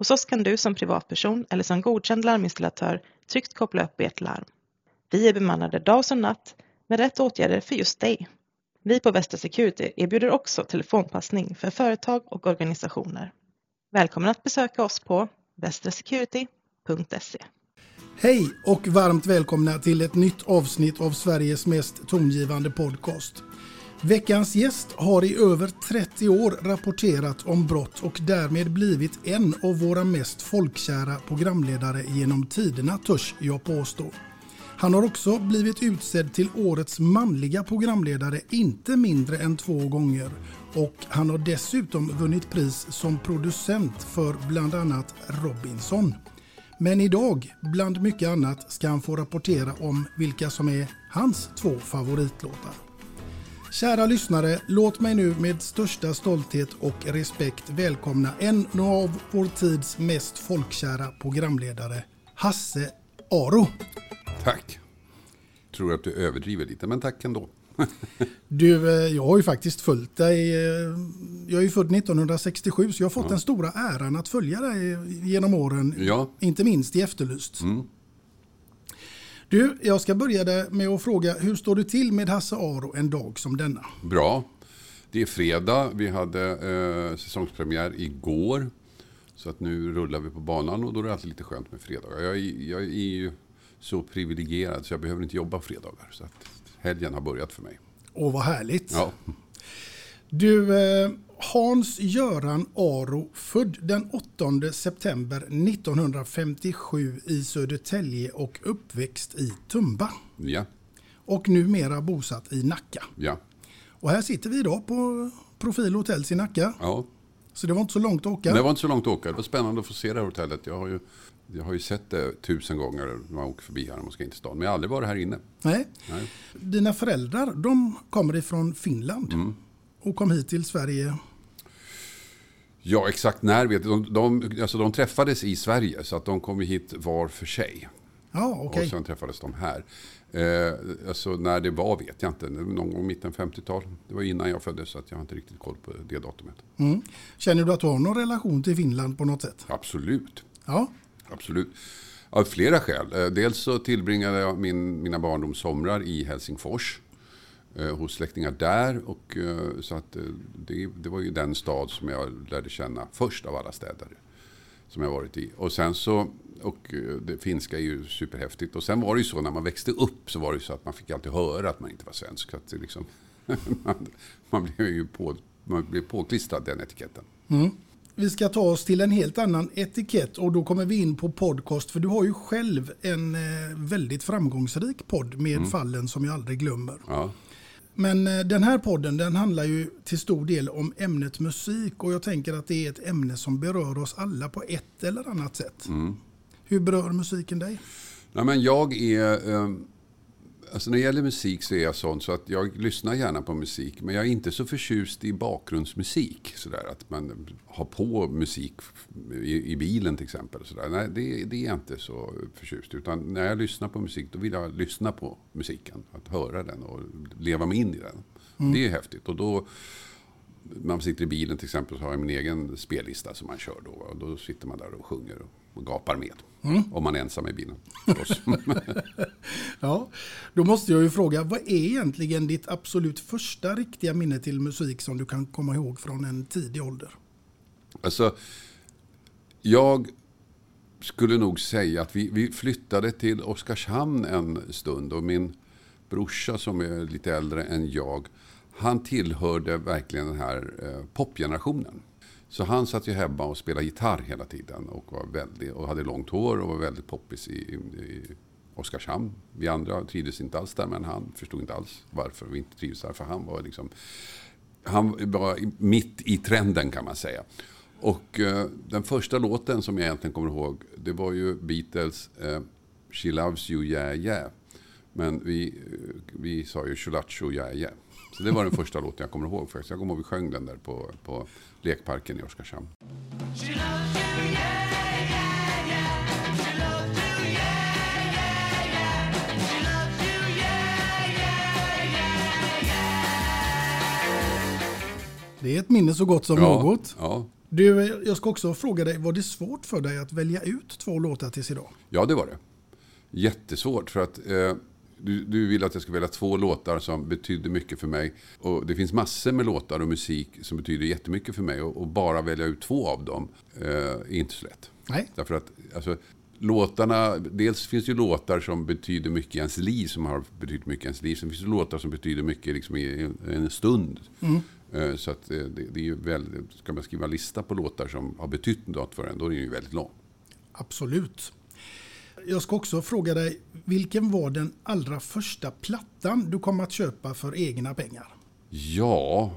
Hos oss kan du som privatperson eller som godkänd larminstallatör tryggt koppla upp ert larm. Vi är bemannade dag som natt med rätt åtgärder för just dig. Vi på Västra Security erbjuder också telefonpassning för företag och organisationer. Välkommen att besöka oss på västrasecurity.se. Hej och varmt välkomna till ett nytt avsnitt av Sveriges mest tongivande podcast. Veckans gäst har i över 30 år rapporterat om brott och därmed blivit en av våra mest folkkära programledare genom tiderna törs jag påstå. Han har också blivit utsedd till årets manliga programledare inte mindre än två gånger och han har dessutom vunnit pris som producent för bland annat Robinson. Men idag, bland mycket annat, ska han få rapportera om vilka som är hans två favoritlåtar. Kära lyssnare, låt mig nu med största stolthet och respekt välkomna en av vår tids mest folkkära programledare, Hasse Aro. Tack. Tror att du överdriver lite, men tack ändå. Du, eh, jag har ju faktiskt följt dig. eh, Jag är ju född 1967 så jag har fått den stora äran att följa dig genom åren. Ja. Inte minst i Efterlyst. Mm. Du, jag ska börja med att fråga hur står du till med Hasse Aro en dag som denna? Bra. Det är fredag. Vi hade eh, säsongspremiär igår. Så att nu rullar vi på banan och då är det alltid lite skönt med fredagar. Jag är, jag är ju så privilegierad så jag behöver inte jobba fredagar. Så att helgen har börjat för mig. Åh, vad härligt. Ja, Du, eh, Hans-Göran Aro, född den 8 september 1957 i Södertälje och uppväxt i Tumba. ja, Och numera bosatt i Nacka. ja. Och här sitter vi idag på Profil Hotels i Nacka. ja. Så det var inte så långt att åka. Det var inte så långt att åka. Det var spännande att få se det här hotellet. Jag har ju, jag har ju sett det tusen gånger när man åker förbi här när man ska in till stan. Men jag har aldrig varit här inne. Nej. Nej. Dina föräldrar, de kommer ifrån Finland. Mm. Och kom hit till Sverige. Ja, exakt när vet jag. De, de, alltså de träffades i Sverige så att de kom hit var för sig. Ja, okej. Och sen träffades de här. Eh, alltså när det var vet jag inte. Någon gång mitten 50-tal. Det var innan jag föddes så att jag har inte riktigt koll på det datumet. Mm. Känner du att du har någon relation till Finland på något sätt? Absolut. Ja. Absolut. Av flera skäl. Eh, Dels så tillbringade jag min, mina barndomssomrar i Helsingfors. Eh, hos släktingar där. Och, eh, så att, eh, det, det var ju den stad som jag lärde känna först av alla städer. Som jag varit i. Och sen så, och det finska är ju superhäftigt. Och sen var det ju så när man växte upp så var det ju så att man fick alltid höra att man inte var svensk. Så att liksom, man, man blev ju på, man blev påklistrad den etiketten. Mm. vi ska ta oss till en helt annan etikett och då kommer vi in på podcast. För du har ju själv en väldigt framgångsrik podd med Mm. fallen som jag aldrig glömmer. Ja. Men eh, den här podden den handlar ju till stor del om ämnet musik och jag tänker att det är ett ämne som berör oss alla på ett eller annat sätt. Mm. Hur berör musiken dig? Nej, men jag är... Eh, alltså när det gäller musik så är jag sån så att jag lyssnar gärna på musik. Men jag är inte så förtjust i bakgrundsmusik. Sådär, att man har på musik i, i bilen till exempel. Sådär. Nej, det, det är jag inte så förtjust Utan när jag lyssnar på musik då vill jag lyssna på musiken. Att höra den och leva mig in i den. Det är häftigt. Och då man sitter i bilen till exempel så har jag min egen spellista som man kör då. Och då sitter man där och sjunger och gapar med. Om man är ensam i bilen. Ja, då måste jag ju fråga, vad är egentligen ditt absolut första riktiga minne till musik som du kan komma ihåg från en tidig ålder? Alltså, jag skulle nog säga att vi, vi flyttade till Oskarshamn en stund och min brorsa som är lite äldre än jag, han tillhörde verkligen den här eh, popgenerationen. Så han satt ju hemma och spelade gitarr hela tiden och, var väldigt, och hade långt hår och var väldigt poppis i, i, i Oskarshamn. Vi andra trivdes inte alls där men han förstod inte alls varför vi inte trivdes där. För han var liksom han var mitt i trenden kan man säga. Och eh, den första låten som jag egentligen kommer ihåg, det var ju Beatles eh, She Loves You Yeah Yeah. Men vi, eh, vi sa ju Shulacho Yeah Yeah. Så det var den första låten jag kommer ihåg faktiskt. Jag kommer ihåg vi sjöng den där på, på lekparken i Oskarshamn. Det är ett minne så gott som något. Ja, Du, jag ska också fråga dig, var det svårt för dig att välja ut två låtar tills idag? ja, det var det. Jättesvårt för att eh, du, du vill att jag ska välja två låtar som betyder mycket för mig. Och det finns massor med låtar och musik som betyder jättemycket för mig. Och, och bara välja ut två av dem eh, är inte så lätt. Nej. Därför att alltså, låtarna, dels finns det ju låtar som betyder mycket i ens liv, som har betytt mycket i ens liv. Sen finns det låtar som betyder mycket liksom, i en, en stund. Eh, Så att eh, det, det är ju väldigt, ska man skriva en lista på låtar som har betytt något för en, då är den ju väldigt lång. Absolut. Jag ska också fråga dig, vilken var den allra första plattan du kom att köpa för egna pengar? Ja,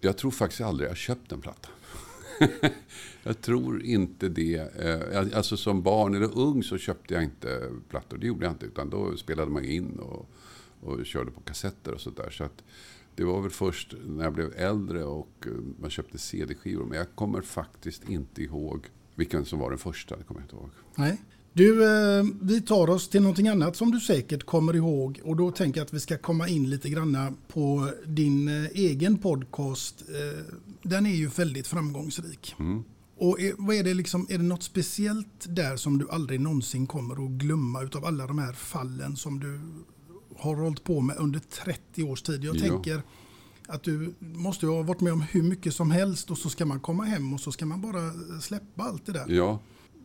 jag tror faktiskt aldrig jag köpt en platta. jag tror inte det. Eh, Alltså som barn eller ung så köpte jag inte plattor. Det gjorde jag inte. Utan då spelade man in och, och körde på kassetter och sådär. Så att det var väl först när jag blev äldre och eh, man köpte CD-skivor. Men jag kommer faktiskt inte ihåg vilken som var den första. Det kommer jag inte ihåg. Nej. Du, eh, vi tar oss till någonting annat som du säkert kommer ihåg och då tänker jag att vi ska komma in lite granna på din eh, egen podcast. Eh, den är ju väldigt framgångsrik. Och är, vad är det liksom, är det något speciellt där som du aldrig någonsin kommer att glömma utav alla de här fallen som du har hållit på med under 30 års tid? Jag Ja. tänker att du måste ha varit med om hur mycket som helst och så ska man komma hem och så ska man bara släppa allt det där. Ja,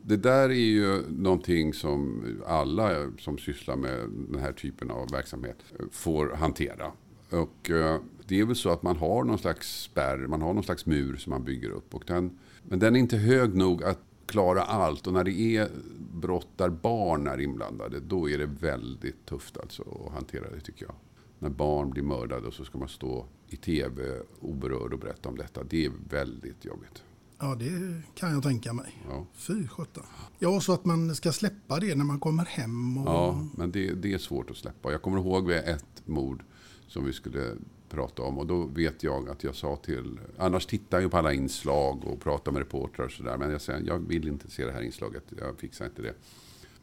det där är ju någonting som alla som sysslar med den här typen av verksamhet får hantera. Och eh, det är väl så att man har någon slags spärr, man har någon slags mur som man bygger upp. Och den, men den är inte hög nog att klara allt. Och när det är brott där barn är inblandade, då är det väldigt tufft alltså att hantera det tycker jag. När barn blir mördade och så ska man stå i tv oberörd och berätta om detta. Det är väldigt jobbigt. Ja, det kan jag tänka mig. Ja. Fy sjutton. Ja, så att man ska släppa det när man kommer hem. Och... Ja, men det, det är svårt att släppa. Jag kommer ihåg vid ett mord som vi skulle prata om. Och då vet jag att jag sa till... Annars tittar jag på alla inslag och pratar med reportrar och sådär. Men jag säger, jag vill inte se det här inslaget. Jag fixar inte det.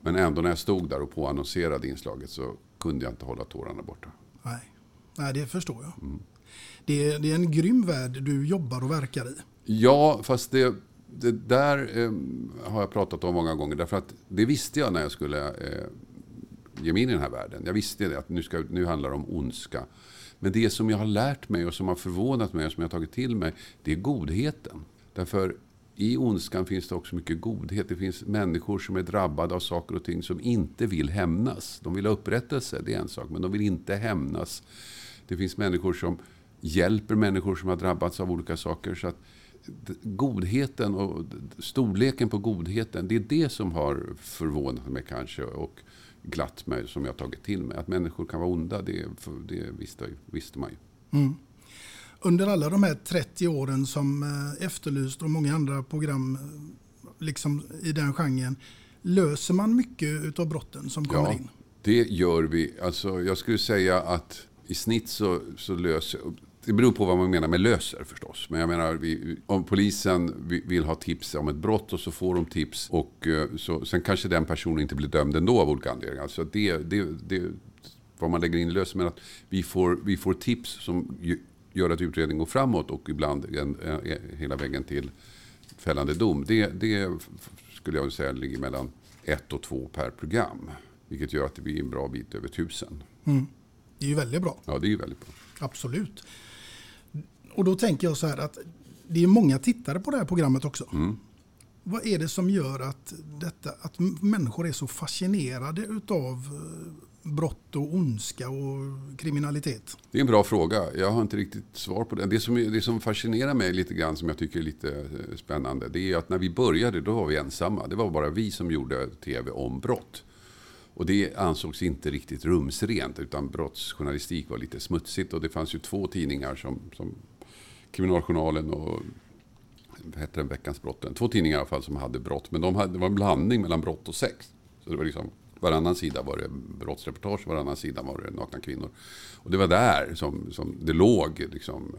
Men ändå när jag stod där och påannonserade inslaget så kunde jag inte hålla tårarna borta. Nej. Nej, det förstår jag. Mm. Det, är, det är en grym värld du jobbar och verkar i. Ja, fast det, det där eh, har jag pratat om många gånger. Därför att det visste jag när jag skulle eh, ge mig in i den här världen. Jag visste det, att nu, ska, nu handlar det om ondska. Men det som jag har lärt mig och som har förvånat mig och som jag har tagit till mig, det är godheten. Därför i ondskan finns det också mycket godhet. Det finns människor som är drabbade av saker och ting som inte vill hämnas. De vill ha upprättelse, det är en sak, men de vill inte hämnas. Det finns människor som hjälper människor som har drabbats av olika saker. Så att godheten och storleken på godheten, det är det som har förvånat mig kanske. Och glatt mig som jag tagit till mig. Att människor kan vara onda, det, det visste, visste man ju. Mm. Under alla de här 30 åren som eh, Efterlyst och många andra program eh, liksom i den genren. Löser man mycket av brotten som kommer ja, in? det gör vi. Alltså, jag skulle säga att i snitt så, så löser det beror på vad man menar med löser förstås. Men jag menar, vi, om polisen vill ha tips om ett brott och så får de tips. Och eh, så, sen kanske den personen inte blir dömd ändå av olika anledningar. Alltså det, det, det, vad man lägger in löser. Men att vi får, vi får tips som gör att utredningen går framåt och ibland en, hela vägen till fällande dom. Det, det skulle jag säga ligger mellan ett och två per program. Vilket gör att det blir en bra bit över tusen. Mm. Det är ju väldigt bra. Ja, det är ju väldigt bra. Absolut. Och då tänker jag så här att det är många tittare på det här programmet också. Mm. Vad är det som gör att, detta, att människor är så fascinerade av eh, brott och ondska och kriminalitet? Det är en bra fråga. Jag har inte riktigt svar på det. Det som, det som fascinerar mig lite grann, som jag tycker är lite eh, spännande, det är att när vi började, då var vi ensamma. Det var bara vi som gjorde tv om brott. Och det ansågs inte riktigt rumsrent, utan brottsjournalistik var lite smutsigt. Och det fanns ju två tidningar som, som Kriminaljournalen och vad heter den, Veckans brott. Två tidningar i alla fall som hade brott. Men de hade, det var en blandning mellan brott och sex. Så det var liksom, varannan sida var det brottsreportage, varannan sida var det nakna kvinnor. Och det var där som, som det låg. Liksom.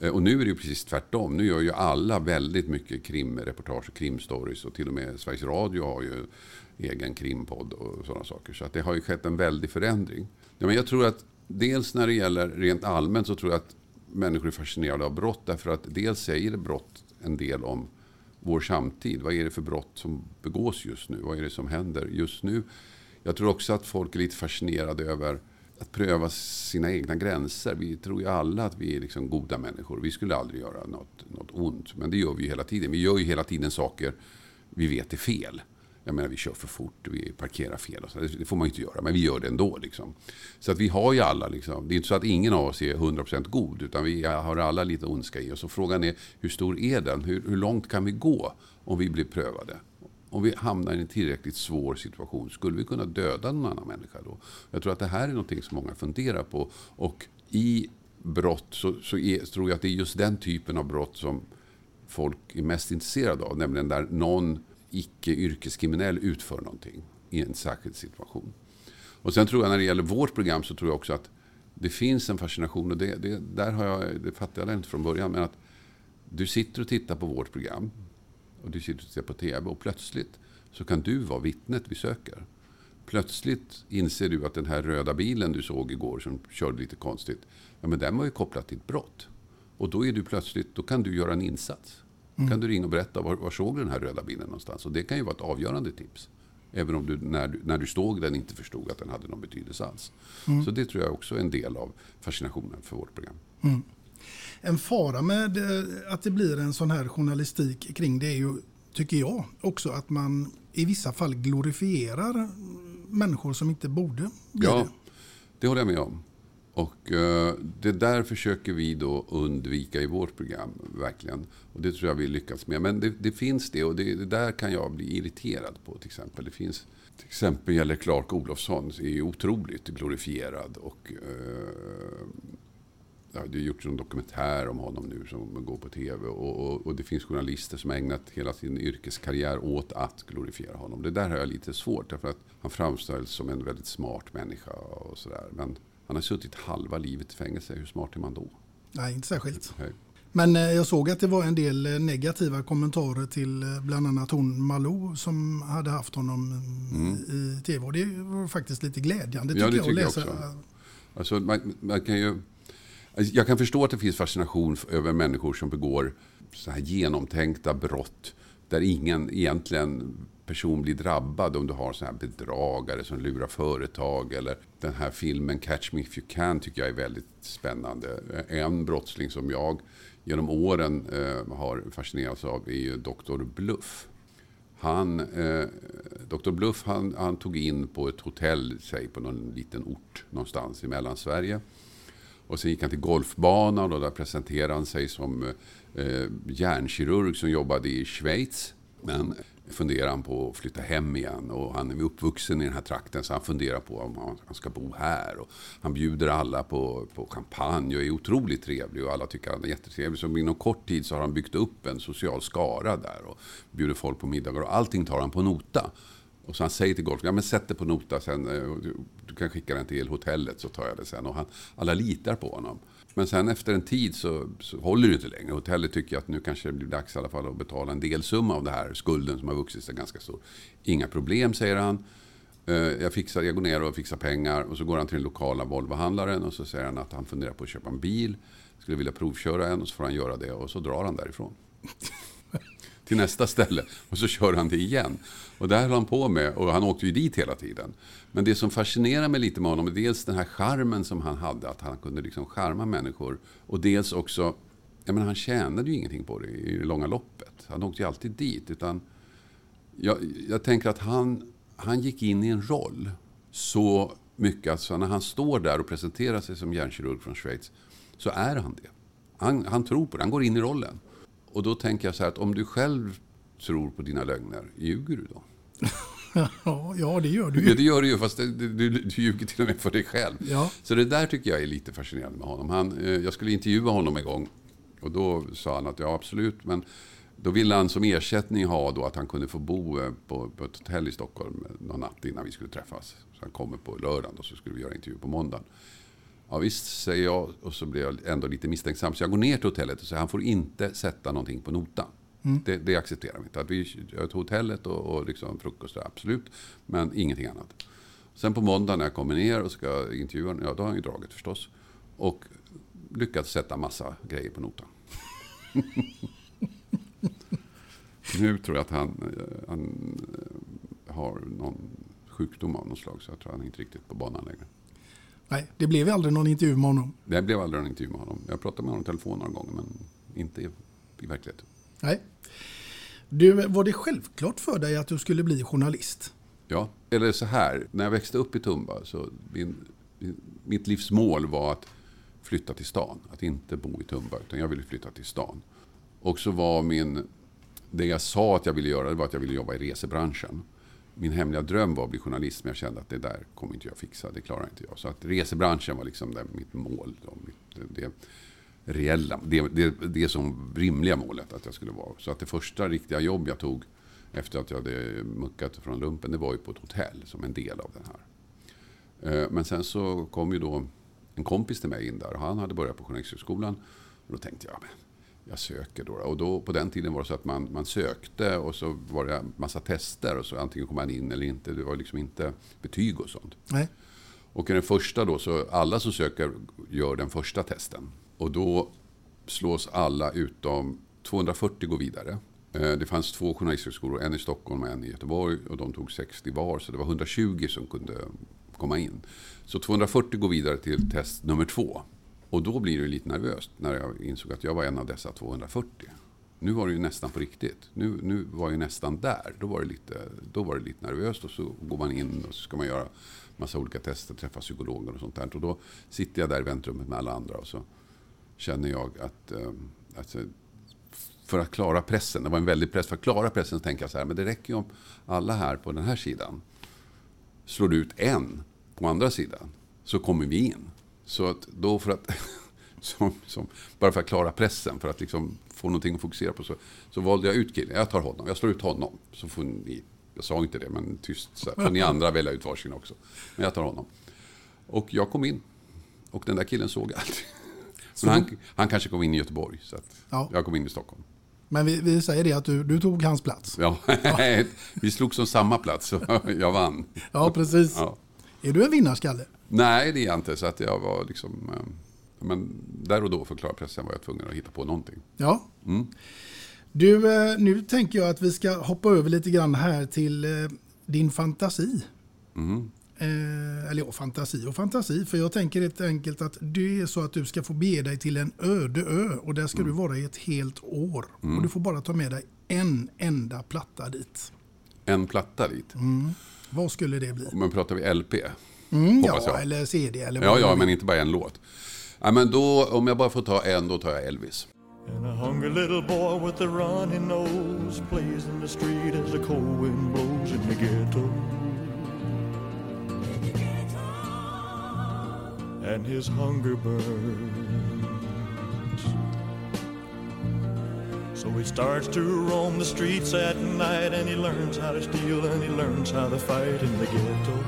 Eh, och nu är det ju precis tvärtom. Nu gör ju alla väldigt mycket krimreportage och krimstories. Och till och med Sveriges Radio har ju egen krimpodd och sådana saker. Så att det har ju skett en väldig förändring. Ja, men jag tror att dels när det gäller rent allmänt så tror jag att människor är fascinerade av brott. Därför att dels säger brott en del om vår samtid. Vad är det för brott som begås just nu? Vad är det som händer just nu? Jag tror också att folk är lite fascinerade över att pröva sina egna gränser. Vi tror ju alla att vi är liksom goda människor. Vi skulle aldrig göra något, något ont. Men det gör vi ju hela tiden. Vi gör ju hela tiden saker vi vet är fel. Jag menar, vi kör för fort, vi parkerar fel. Och så. Det får man ju inte göra, men vi gör det ändå. Liksom. Så att vi har ju alla, liksom, det är inte så att ingen av oss är 100% god, utan vi har alla lite ondska i oss. Och frågan är, hur stor är den? Hur, hur långt kan vi gå om vi blir prövade? Om vi hamnar i en tillräckligt svår situation, skulle vi kunna döda någon annan människa då? Jag tror att det här är någonting som många funderar på. Och i brott så, så, är, så tror jag att det är just den typen av brott som folk är mest intresserade av. Nämligen där någon icke yrkeskriminell utför någonting i en särskild situation. Och sen tror jag när det gäller vårt program så tror jag också att det finns en fascination och det, det, där har jag, det fattade jag inte från början. Men att du sitter och tittar på vårt program och du sitter och tittar på TV och plötsligt så kan du vara vittnet vi söker. Plötsligt inser du att den här röda bilen du såg igår som körde lite konstigt, ja men den var ju kopplad till ett brott. Och då är du plötsligt, då kan du göra en insats. Mm. kan du ringa och berätta var, var såg du den här röda bilen någonstans. Och det kan ju vara ett avgörande tips. Även om du när, du när du stod den inte förstod att den hade någon betydelse alls. Mm. Så det tror jag också är en del av fascinationen för vårt program. Mm. En fara med eh, att det blir en sån här journalistik kring det är ju, tycker jag, också att man i vissa fall glorifierar människor som inte borde bli ja, det. det håller jag med om. Och eh, det där försöker vi då undvika i vårt program, verkligen. Och det tror jag vi lyckats med. Men det, det finns det och det, det, där kan jag bli irriterad på till exempel. Det finns, till exempel gäller Clark Olofsson, är ju otroligt glorifierad. Och eh, det har gjorts en dokumentär om honom nu som går på tv. Och, och, och, det finns journalister som har ägnat hela sin yrkeskarriär åt att glorifiera honom. Det där har jag lite svårt, därför att han framställs som en väldigt smart människa och sådär. Men han har suttit halva livet i fängelse. Hur smart är man då? Nej, inte särskilt. Nej. Men eh, jag såg att det var en del eh, negativa kommentarer till eh, bland annat hon Malou som hade haft honom mm. i tv. Och det var faktiskt lite glädjande ja, det jag, tycker jag också. Alltså, man, man, kan ju, alltså, jag kan förstå att det finns fascination över människor som begår så här genomtänkta brott där ingen egentligen person blir drabbad om du har sådana här bedragare som lurar företag. Eller den här filmen Catch Me If You Can tycker jag är väldigt spännande. En brottsling som jag genom åren eh, har fascinerats av är ju Dr. Bluff. Han, eh, Dr. Bluff han, han, tog in på ett hotell, säg på någon liten ort någonstans i Mellansverige. Och sen gick han till golfbanan och där presenterade han sig som eh, eh, hjärnkirurg som jobbade i Schweiz. Men funderar han på att flytta hem igen och han är uppvuxen i den här trakten så han funderar på om han ska bo här. Och han bjuder alla på, på champagne och är otroligt trevlig och alla tycker han är jättetrevlig. Så inom kort tid så har han byggt upp en social skara där och bjuder folk på middagar och allting tar han på nota. Och så han säger till Golf, ja men sätt det på nota sen, eh, du kan skicka den till hotellet så tar jag det sen. Och han, alla litar på honom. Men sen efter en tid så, så håller det inte längre. Hotellet tycker att nu kanske det blir dags i alla fall att betala en delsumma av den här skulden som har vuxit sig ganska stor. Inga problem, säger han. Eh, jag, fixar, jag går ner och fixar pengar och så går han till den lokala Volvohandlaren och så säger han att han funderar på att köpa en bil. Skulle vilja provköra en och så får han göra det och så drar han därifrån till nästa ställe och så kör han det igen. Och det här höll han på med och han åkte ju dit hela tiden. Men det som fascinerar mig lite med honom är dels den här charmen som han hade, att han kunde liksom charma människor. Och dels också, jag menar, han tjänade ju ingenting på det i det långa loppet. Han åkte ju alltid dit. Utan jag, jag tänker att han, han gick in i en roll så mycket att när han står där och presenterar sig som hjärnkirurg från Schweiz så är han det. Han, han tror på det, han går in i rollen. Och då tänker jag så här att om du själv tror på dina lögner, ljuger du då? ja, det gör du ju. Ja, det gör du ju, fast du, du, du ljuger till och med för dig själv. Ja. Så det där tycker jag är lite fascinerande med honom. Han, eh, jag skulle intervjua honom en gång och då sa han att ja, absolut, men då ville han som ersättning ha då att han kunde få bo eh, på, på ett hotell i Stockholm någon natt innan vi skulle träffas. Så han kommer på lördagen och så skulle vi göra intervju på måndagen. Ja visst, säger jag och så blir jag ändå lite misstänksam. Så jag går ner till hotellet och säger han får inte sätta någonting på notan. Mm. Det, det, accepterar vi inte. Att vi gör till hotellet och, och liksom frukost, absolut. Men ingenting annat. Sen på måndag när jag kommer ner och ska intervjua ja då har han ju dragit förstås. Och lyckats sätta massa grejer på notan. nu tror jag att han, han har någon sjukdom av något slag. Så jag tror han är inte riktigt på banan längre. Nej, det blev aldrig någon intervju med honom. Det blev aldrig någon intervju med honom. Jag pratade med honom i telefon några gånger, men inte i, i verkligheten. Nej. Du, var det självklart för dig att du skulle bli journalist? Ja, eller så här. När jag växte upp i Tumba så min, mitt livs mål var att flytta till stan. Att inte bo i Tumba, utan jag ville flytta till stan. Och så var min... Det jag sa att jag ville göra det var att jag ville jobba i resebranschen min hemliga dröm var att bli journalist, men jag kände att det där kommer inte jag fixa. Det klarar inte jag. Så att resebranschen var liksom det, mitt mål. Då, mitt, det, reella, det, det, det som rimliga målet att jag skulle vara. Så att det första riktiga jobb jag tog efter att jag hade muckat från lumpen, det var ju på ett hotell som en del av den här. Eh, men sen så kom ju då en kompis till mig in där och han hade börjat på Journalisthögskolan. Och då tänkte jag, jag söker då. Och då, på den tiden var det så att man, man sökte och så var det massa tester och så antingen kom man in eller inte. Det var liksom inte betyg och sånt. Nej. Och i den första då, så alla som söker gör den första testen. Och då slås alla utom 240 går vidare. Eh, det fanns två journalisthögskolor, en i Stockholm och en i Göteborg. Och de tog 60 var, så det var 120 som kunde komma in. Så 240 går vidare till test nummer två. Och då blir det lite nervöst när jag insåg att jag var en av dessa 240. Nu var det ju nästan på riktigt. Nu, nu var jag nästan där. Då var, det lite, då var det lite nervöst och så går man in och så ska man göra massa olika tester, träffa psykologer och sånt där. Och då sitter jag där i väntrummet med alla andra och så känner jag att ehm, alltså, för att klara pressen, det var en väldig press, för att klara pressen så tänker jag så här, men det räcker ju om alla här på den här sidan slår ut en på andra sidan, så kommer vi in. Så att då för att, som, som, bara för att klara pressen, för att liksom få någonting att fokusera på, så, så valde jag ut killen. Jag tar honom, jag slår ut honom. Så får ni, jag sa inte det, men tyst, så får ni andra välja ut varsin också. Men jag tar honom. Och jag kom in. Och den där killen såg allt. Men han, han kanske kom in i Göteborg, så ja. jag kom in i Stockholm. Men vi, vi säger det att du, du tog hans plats. Ja, vi slog som samma plats, så jag vann. Ja, precis. Ja. Är du en vinnarskalle? Nej, det är jag inte. Så att jag var liksom... Eh, men där och då för klara pressen var jag tvungen att hitta på någonting. Ja. Mm. Du, eh, nu tänker jag att vi ska hoppa över lite grann här till eh, din fantasi. Mm. eller ja, fantasi och fantasi. För jag tänker helt enkelt att det är så att du ska få bege dig till en öde ö. Och där ska mm. du vara i ett helt år. Mm. Och du får bara ta med dig en enda platta dit. En platta dit? Mm. Vad skulle det bli? Men pratar vi LP? Mm, ja, eller CD eller Ja, ja, men inte bara en låt. Ja, men då, om jag bara får ta en, då tar jag Elvis. And a hungry little boy with a runny nose plays in the street as the cold wind blows in the ghetto. And his hunger burns. So he starts to roam the streets at night and he learns how to steal and he learns how to fight in the ghetto.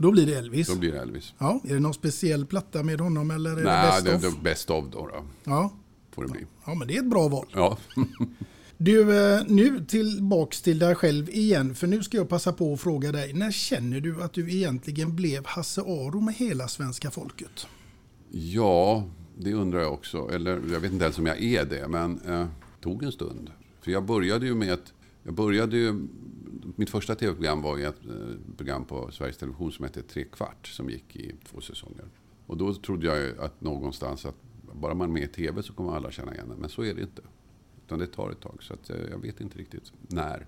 Då blir det Elvis. Då blir det Elvis. Ja, är det någon speciell platta med honom eller är Nej, det det best är of? det best of då. då Ja. får det bli. ja, men det är ett bra val. Ja. Du, eh, nu tillbaks till dig själv igen, för nu ska jag passa på att fråga dig. När känner du att du egentligen blev Hasse Aro med hela svenska folket? ja, det undrar jag också. Eller jag vet inte ens om jag är det, men eh, tog en stund. För jag började ju med att... Jag började ju, mitt första tv-program var ju ett eh, program på Sveriges Television som hette Tre kvart, som gick i två säsonger. Och då trodde jag att någonstans att bara man är med i tv så kommer alla känna igen det. Men så är det inte. Utan det tar ett tag. Så att, eh, jag vet inte riktigt när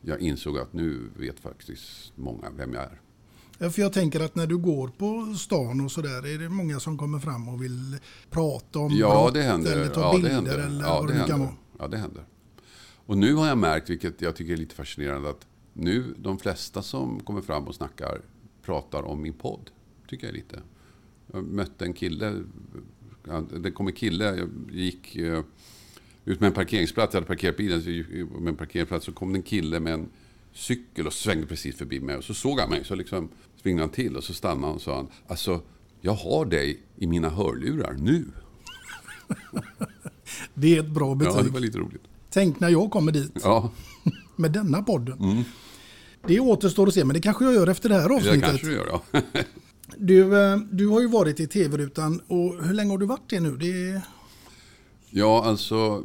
jag insåg att nu vet faktiskt många vem jag är. Ja, För jag tänker att när du går på stan och sådär, är det många som kommer fram och vill prata om Ja, brott det händer. eller ta ja, bilder det händer. eller ja, vad det det kan vara? Ja, det händer. Och nu har jag märkt, vilket jag tycker är lite fascinerande, att nu de flesta som kommer fram och snackar pratar om min podd. Tycker jag lite. Jag mötte en kille, ja, det kom en kille, jag gick eh, ut med en parkeringsplats, jag hade parkerat bilen så med en parkeringsplats, så kom det en kille med en cykel och svängde precis förbi mig. Och så såg han mig, så liksom svingade han till och så stannade han och sa han, alltså jag har dig i mina hörlurar nu. Det är ett bra Ja, betyg. det var lite roligt. Tänk när jag kommer dit Ja, med denna podden. Det återstår att se, men det kanske jag gör efter det här det avsnittet. kanske du gör. Ja. Du, eh, du har ju varit i tv-rutan och hur länge har du varit det nu? Det ja, alltså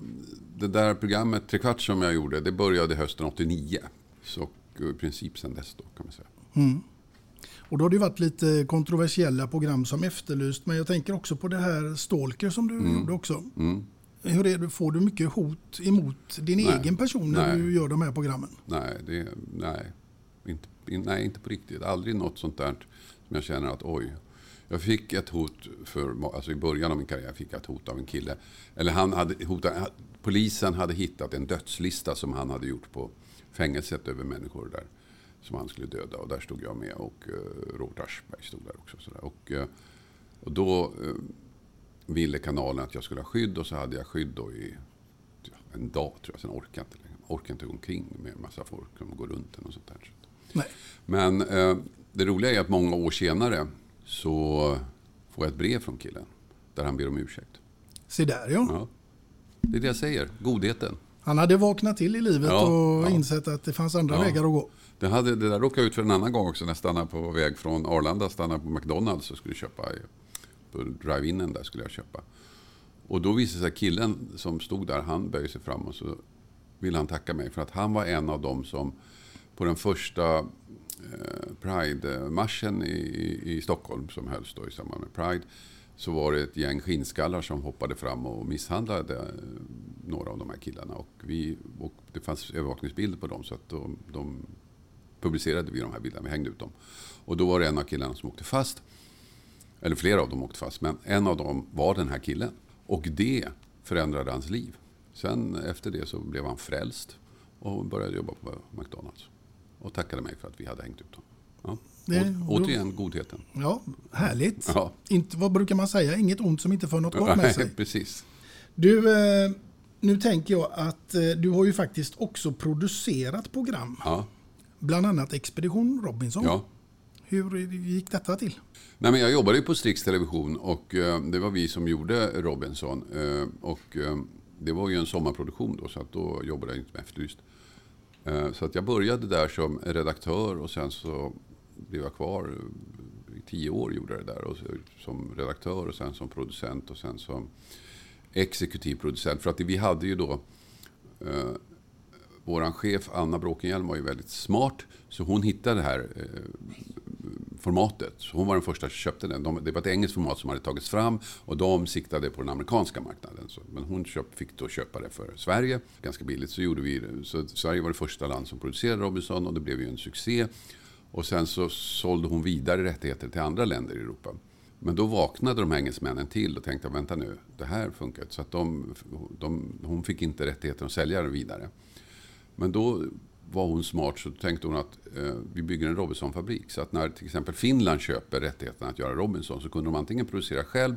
det där programmet Trekvart som jag gjorde, det började hösten 89. Så i princip sedan dess då kan man säga. Och då har det varit lite kontroversiella program som efterlyst, men jag tänker också på det här Stalker som du gjorde också. Hur är det, får du mycket hot emot din Nej. egen person när Nej. du gör de här programmen? Nej, det, nej, inte, in- nej, inte på riktigt. Aldrig något sånt där som jag känner att oj. Jag fick ett hot för, alltså i början av min karriär fick jag ett hot av en kille. Eller han hade hotat, polisen hade hittat en dödslista som han hade gjort på fängelset över människor där. Som han skulle döda och där stod jag med och uh, Robert Aschberg stod där också. Sådär. Och, eh, och då eh, ville kanalen att jag skulle ha skydd och så hade jag skydd då i en dag tror jag. Sen orkade jag inte längre. Orkade inte gå omkring med en massa folk som går runt en och sånt där. Nej. Men eh, det roliga är att många år senare så får jag ett brev från killen. Där han ber om ursäkt. Se där ja. Ja. Det är det jag säger, godheten. Han hade vaknat till i livet Ja, och ja. insett att det fanns andra Ja. vägar att gå. Det, hade, det där råkade jag ut för en annan gång också när jag stannade på väg från Arlanda. Stannade på McDonalds och skulle köpa, på drive-inen där skulle jag köpa. Och då visade sig att killen som stod där, han böjde sig fram och så ville han tacka mig. För att han var en av dem som på den första eh, Pride-marschen i, i, Stockholm som hölls då i samband med Pride. Så var det ett gäng skinnskallar som hoppade fram och misshandlade eh, några av de här killarna. Och, vi, och det fanns övervakningsbilder på dem så att de, de publicerade vi de här bilderna, vi hängde ut dem. Och då var det en av killarna som åkte fast. Eller flera av dem åkte fast, men en av dem var den här killen. Och det förändrade hans liv. Sen efter det så blev han frälst och började jobba på McDonalds. Och tackade mig för att vi hade hängt ut dem. Ja. Det- återigen godheten. Ja, härligt. Ja. Inte, vad brukar man säga? Inget ont som inte för något gott med sig. Nej, precis. Du, eh, nu tänker jag att eh, du har ju faktiskt också producerat program. Ja. Bland annat Expedition Robinson. ja. Hur gick detta till? Nej, men jag jobbade ju på Strix Television och eh, det var vi som gjorde Robinson. Eh, och eh, det var ju en sommarproduktion då, så att då jobbade jag inte med Efterlyst. Eh, så att jag började där som redaktör och sen så blev jag kvar eh, i tio år gjorde jag det där. Och som redaktör och sen som producent och sen som exekutiv producent. För att vi hade ju då eh, våran chef Anna Bråkenhielm var ju väldigt smart. Så hon hittade det här eh, formatet. Så hon var den första som köpte den. De, det var ett engelskt format som hade tagits fram och de siktade på den amerikanska marknaden. Så, men hon köp, fick då köpa det för Sverige, ganska billigt. Så, gjorde vi, det. så Sverige var det första land som producerade Robinson och det blev ju en succé. Och sen så sålde hon vidare rättigheter till andra länder i Europa. Men då vaknade de engelsmännen till och tänkte, vänta nu, det här funkar inte. Så att de, de, hon fick inte rättigheten att sälja den vidare. Men då var hon smart så tänkte hon att eh, vi bygger en Robinson-fabrik. Så att när till exempel Finland köper rättigheten att göra Robinson så kunde de antingen producera själv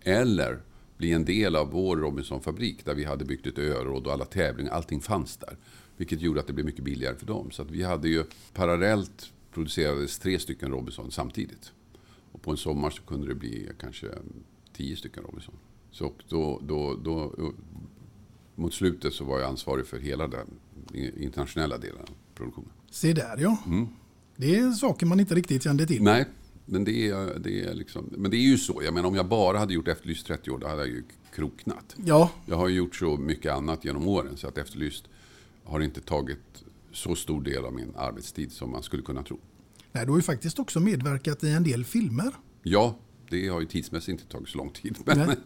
eller bli en del av vår Robinson-fabrik där vi hade byggt ett öråd och alla tävlingar, allting fanns där. Vilket gjorde att det blev mycket billigare för dem. Så att vi hade ju parallellt producerades tre stycken Robinson samtidigt. Och på en sommar så kunde det bli kanske tio stycken Robinson. Så då, då, då, mot slutet så var jag ansvarig för hela den internationella delen av produktionen. Se där ja. Mm. Det är saker man inte riktigt kände till. Nej, men det är, det är, liksom, men det är ju så. Jag menar, om jag bara hade gjort Efterlyst 30 år, då hade jag ju kroknat. Ja. Jag har ju gjort så mycket annat genom åren, så att Efterlyst har inte tagit så stor del av min arbetstid som man skulle kunna tro. Nej, du har ju faktiskt också medverkat i en del filmer. Ja, det har ju tidsmässigt inte tagit så lång tid. Men Nej.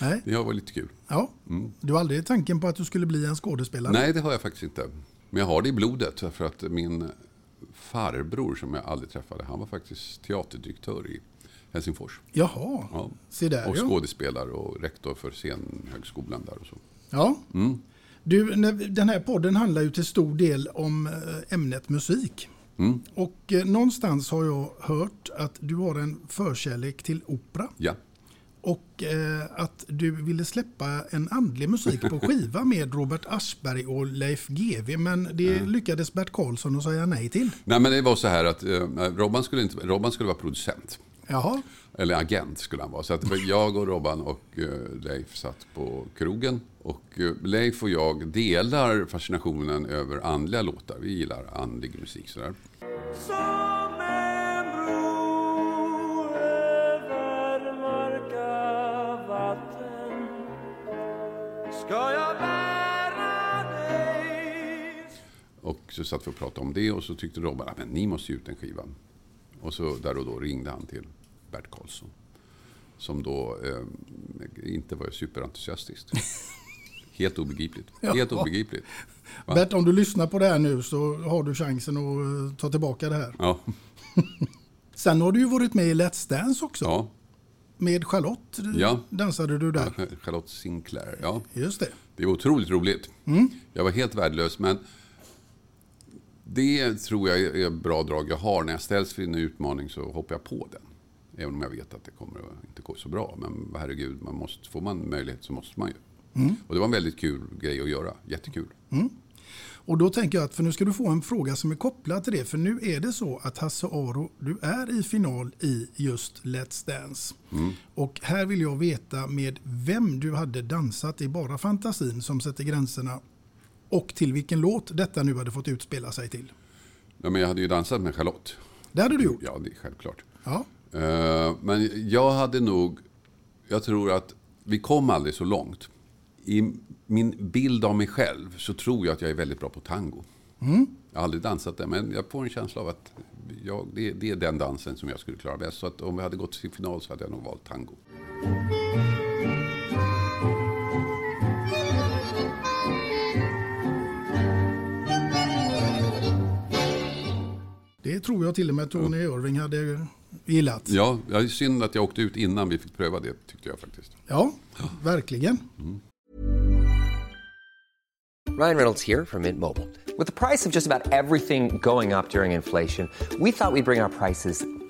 Nej. det har varit lite kul. Ja. Mm. Du har aldrig tanken på att du skulle bli en skådespelare? Nej, det har jag faktiskt inte. Men jag har det i blodet. För att min farbror som jag aldrig träffade, han var faktiskt teaterdirektör i Helsingfors. Jaha, ja. se där Och skådespelare och rektor för scenhögskolan där och så. Ja. Mm. Du, den här podden handlar ju till stor del om eh, ämnet musik. Mm. Och eh, någonstans har jag hört att du har en förkärlek till opera. Ja. Och eh, att du ville släppa en andlig musik på skiva med Robert Aschberg och Leif GW. Men det mm. lyckades Bert Karlsson att säga nej till. Nej men det var så här att eh, Robban, skulle inte, Robban skulle vara producent. Jaha. Eller agent skulle han vara. Så att jag och Robban och eh, Leif satt på krogen. Och eh, Leif och jag delar fascinationen över andliga låtar. Vi gillar andlig musik sådär. Som en bro över mörka vatten ska jag bära dig Och så satt vi och pratade om det och så tyckte Robban att ni måste ge ut en skiva. Och så där och då ringde han till Bert Karlsson. Som då eh, inte var superentusiastisk. Helt obegripligt. Helt ja. obegripligt. Va? Bert, om du lyssnar på det här nu så har du chansen att eh, ta tillbaka det här. Ja. Sen har du ju varit med i Let's Dance också. Ja. Med Charlotte ja. dansade du där. Ja, Charlotte Sinclair, ja. Just det. Det var otroligt roligt. Mm. Jag var helt värdelös, men det tror jag är bra drag jag har. När jag ställs för en utmaning så hoppar jag på den. Även om jag vet att det kommer att inte gå så bra. Men herregud, man måste, får man möjlighet så måste man ju. Mm. Och det var en väldigt kul grej att göra. Jättekul. Mm. Och då tänker jag att, för nu ska du få en fråga som är kopplad till det. För nu är det så att Hasse Aro, du är i final i just Let's Dance. Mm. Och här vill jag veta med vem du hade dansat i bara fantasin som sätter gränserna och till vilken låt detta nu hade fått utspela sig till. Ja, men jag hade ju dansat med Charlotte. Det hade du gjort? Ja, det är självklart. Ja. Uh, men jag hade nog, jag tror att vi kom aldrig så långt. I min bild av mig själv så tror jag att jag är väldigt bra på tango. Mm. Jag har aldrig dansat det, men jag får en känsla av att jag, det, det, är den dansen som jag skulle klara bäst. Så att om vi hade gått till final så hade jag nog valt tango. Det tror jag till och med Tony. Irving hade gillat. Ja, det är synd att jag åkte ut innan vi fick pröva det tyckte jag faktiskt. Ja, verkligen. Mm. Ryan Reynolds här från Mint Mobile. Med priset på nästan allt som går upp under inflationen, trodde vi att vi skulle bring våra priser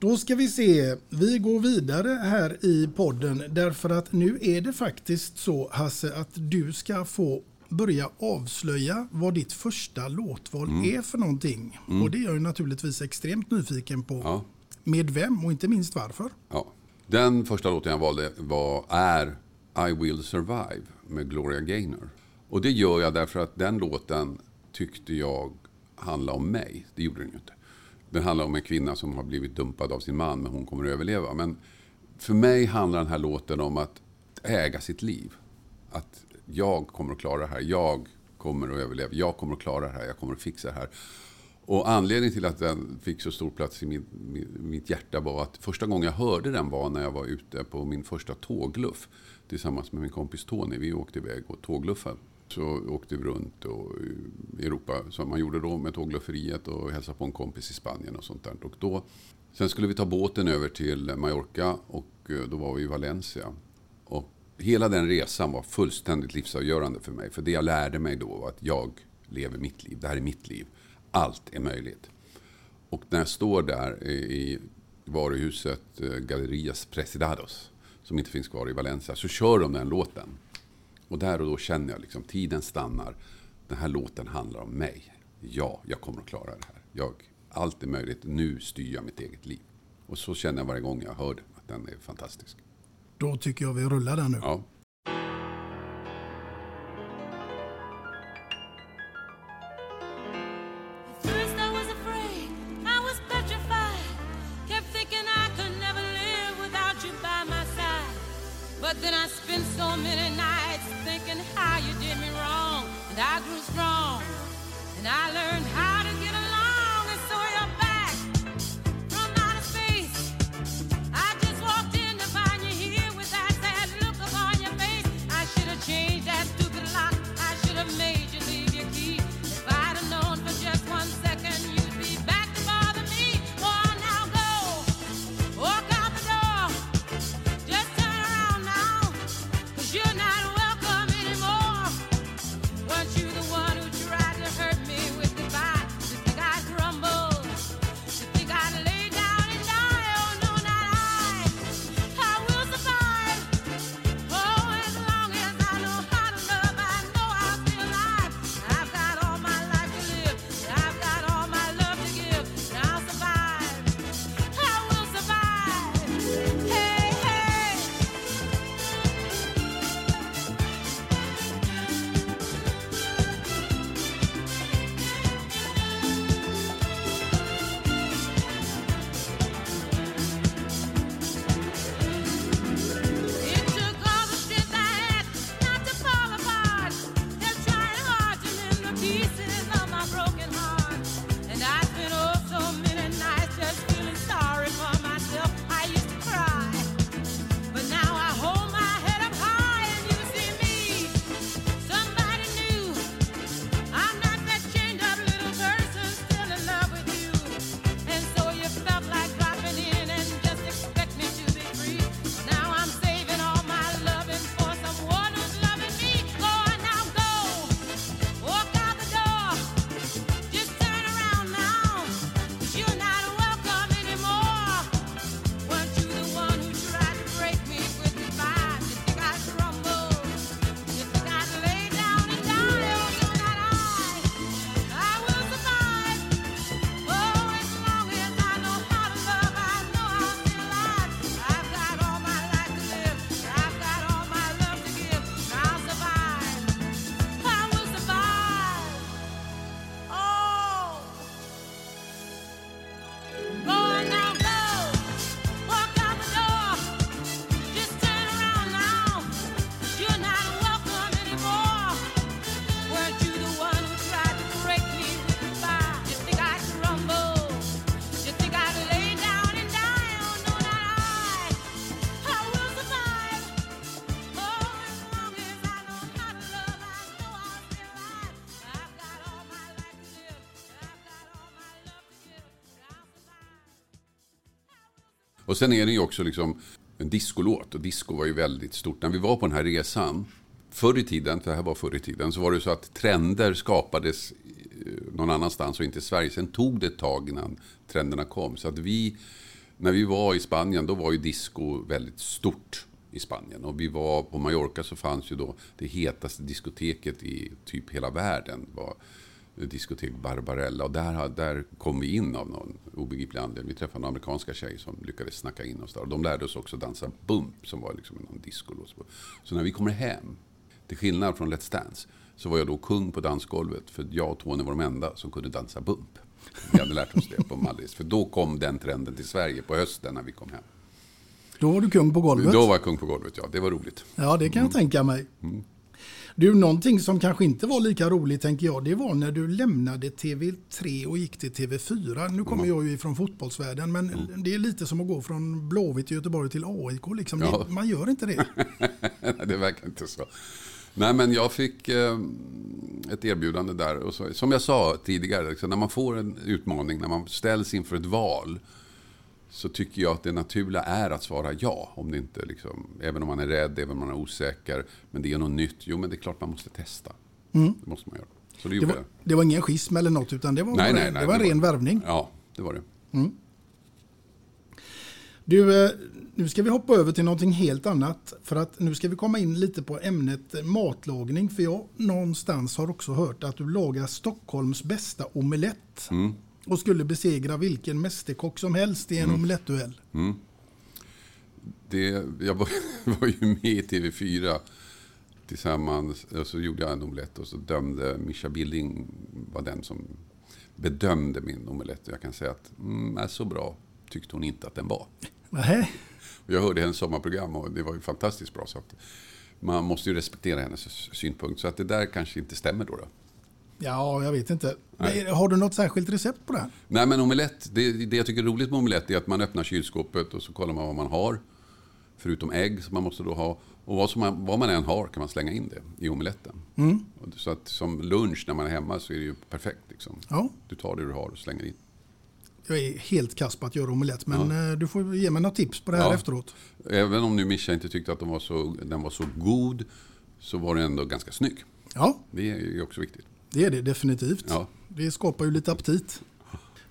Då ska vi se, vi går vidare här i podden därför att nu är det faktiskt så Hasse att du ska få börja avslöja vad ditt första låtval Mm. är för någonting. Mm. Och det är jag ju naturligtvis extremt nyfiken på. Ja. Med vem och inte minst varför. Ja. Den första låten jag valde var, är I will survive med Gloria Gaynor. Och det gör jag därför att den låten tyckte jag handlade om mig. Det gjorde den ju inte. Den handlar om en kvinna som har blivit dumpad av sin man men hon kommer att överleva. Men för mig handlar den här låten om att äga sitt liv. Att jag kommer att klara det här. Jag kommer att överleva. Jag kommer att klara det här. Jag kommer att fixa det här. Och anledningen till att den fick så stor plats i min, min, mitt hjärta var att första gången jag hörde den var när jag var ute på min första tågluff tillsammans med min kompis Tony. Vi åkte iväg och tågluffade. Så åkte vi runt och eh, i Europa som man gjorde då med tåglufferiet och hälsade på en kompis i Spanien och sånt där. Och då, sen skulle vi ta båten över till Mallorca och eh, då var vi i Valencia. Och hela den resan var fullständigt livsavgörande för mig. För det jag lärde mig då var att jag lever mitt liv. Det här är mitt liv. Allt är möjligt. Och när jag står där i varuhuset eh, Gallerias Presidados, som inte finns kvar i Valencia, så kör de den låten. Och där och då känner jag liksom, tiden stannar. Den här låten handlar om mig. Ja, jag kommer att klara det här. Jag, allt är möjligt. Nu styr jag mitt eget liv. Och så känner jag varje gång jag hör den, att den är fantastisk. Då tycker jag vi rullar den nu. Ja. Och sen är det ju också liksom en discolåt och disco var ju väldigt stort. När vi var på den här resan, förr i tiden, för det här var förr i tiden, så var det så att trender skapades eh, någon annanstans och inte i Sverige. Sen tog det ett tag innan trenderna kom. Så att vi, när vi var i Spanien, då var ju disco väldigt stort i Spanien. Och vi var på Mallorca så fanns ju då det hetaste diskoteket i typ hela världen. var diskotek Barbarella. Och där, där kom vi in av någon obegriplig anledning. Vi träffade en amerikanska tjej som lyckades snacka in oss där. Och de lärde oss också dansa bump som var liksom någon discolåt. Så när vi kommer hem, till skillnad från Let's Dance, så var jag då kung på dansgolvet. För jag och Tony var de enda som kunde dansa bump. Vi hade lärt oss det på Mallis. För då kom den trenden till Sverige på hösten när vi kom hem. Då var du kung på golvet. Då var jag kung på golvet, ja. Det var roligt. Ja, det kan jag tänka mig. Mm. Du, någonting som kanske inte var lika roligt tänker jag, det var när du lämnade TV3 och gick till TV4. Nu kommer jag ju ifrån fotbollsvärlden, men det är lite som att gå från Blåvitt i Göteborg till AIK. Liksom. Ja. Det, man gör inte det. det verkar inte så. Nej, men jag fick eh, ett erbjudande där. Och så, som jag sa tidigare, liksom, när man får en utmaning, när man ställs inför ett val, så tycker jag att det naturliga är att svara ja. Om det inte, liksom, även om man är rädd, även om man är osäker. Men det är något nytt. Jo, men det är klart man måste testa. Mm. Det måste man göra. Så det Det var, jag. det var ingen schism eller något, utan det var, Nej, nej, nej, det var en ren var- värvning. Ja, det var det. Mm. Du, eh, nu ska vi hoppa över till någonting helt annat. För att nu ska vi komma in lite på ämnet matlagning. För jag någonstans har också hört att du lagar Stockholms bästa omelett. Mm. Och skulle besegra vilken mästerkock som helst i en Mm. omelettduell. Mm. Det, jag var, var ju med i TV4 tillsammans. Och så gjorde jag en omelett och så dömde Mischa Billing var den som bedömde min omelett. Och jag kan säga att mm, är så bra tyckte hon inte att den var. Och jag hörde hennes sommarprogram och det var ju fantastiskt bra. Så man måste ju respektera hennes synpunkt. Så att det där kanske inte stämmer då. då. Ja, jag vet inte. Nej. Har du något särskilt recept på det? här? Nej men omelett, det, det jag tycker är roligt med omelett är att man öppnar kylskåpet och så kollar man vad man har. Förutom ägg som man måste då ha. Och vad, som man, vad man än har kan man slänga in det i omeletten. Mm. Så att som lunch när man är hemma så är det ju perfekt. Liksom. Ja. Du tar det du har och slänger in. Jag är helt kass på att göra omelett, men Ja. eh, du får ge mig några tips på det här Ja. efteråt. Även om nu Mischa inte tyckte att de var så, den var så god så var den ändå ganska snygg. Ja, Det är ju också viktigt. Det är det definitivt. Ja. Det skapar ju lite aptit.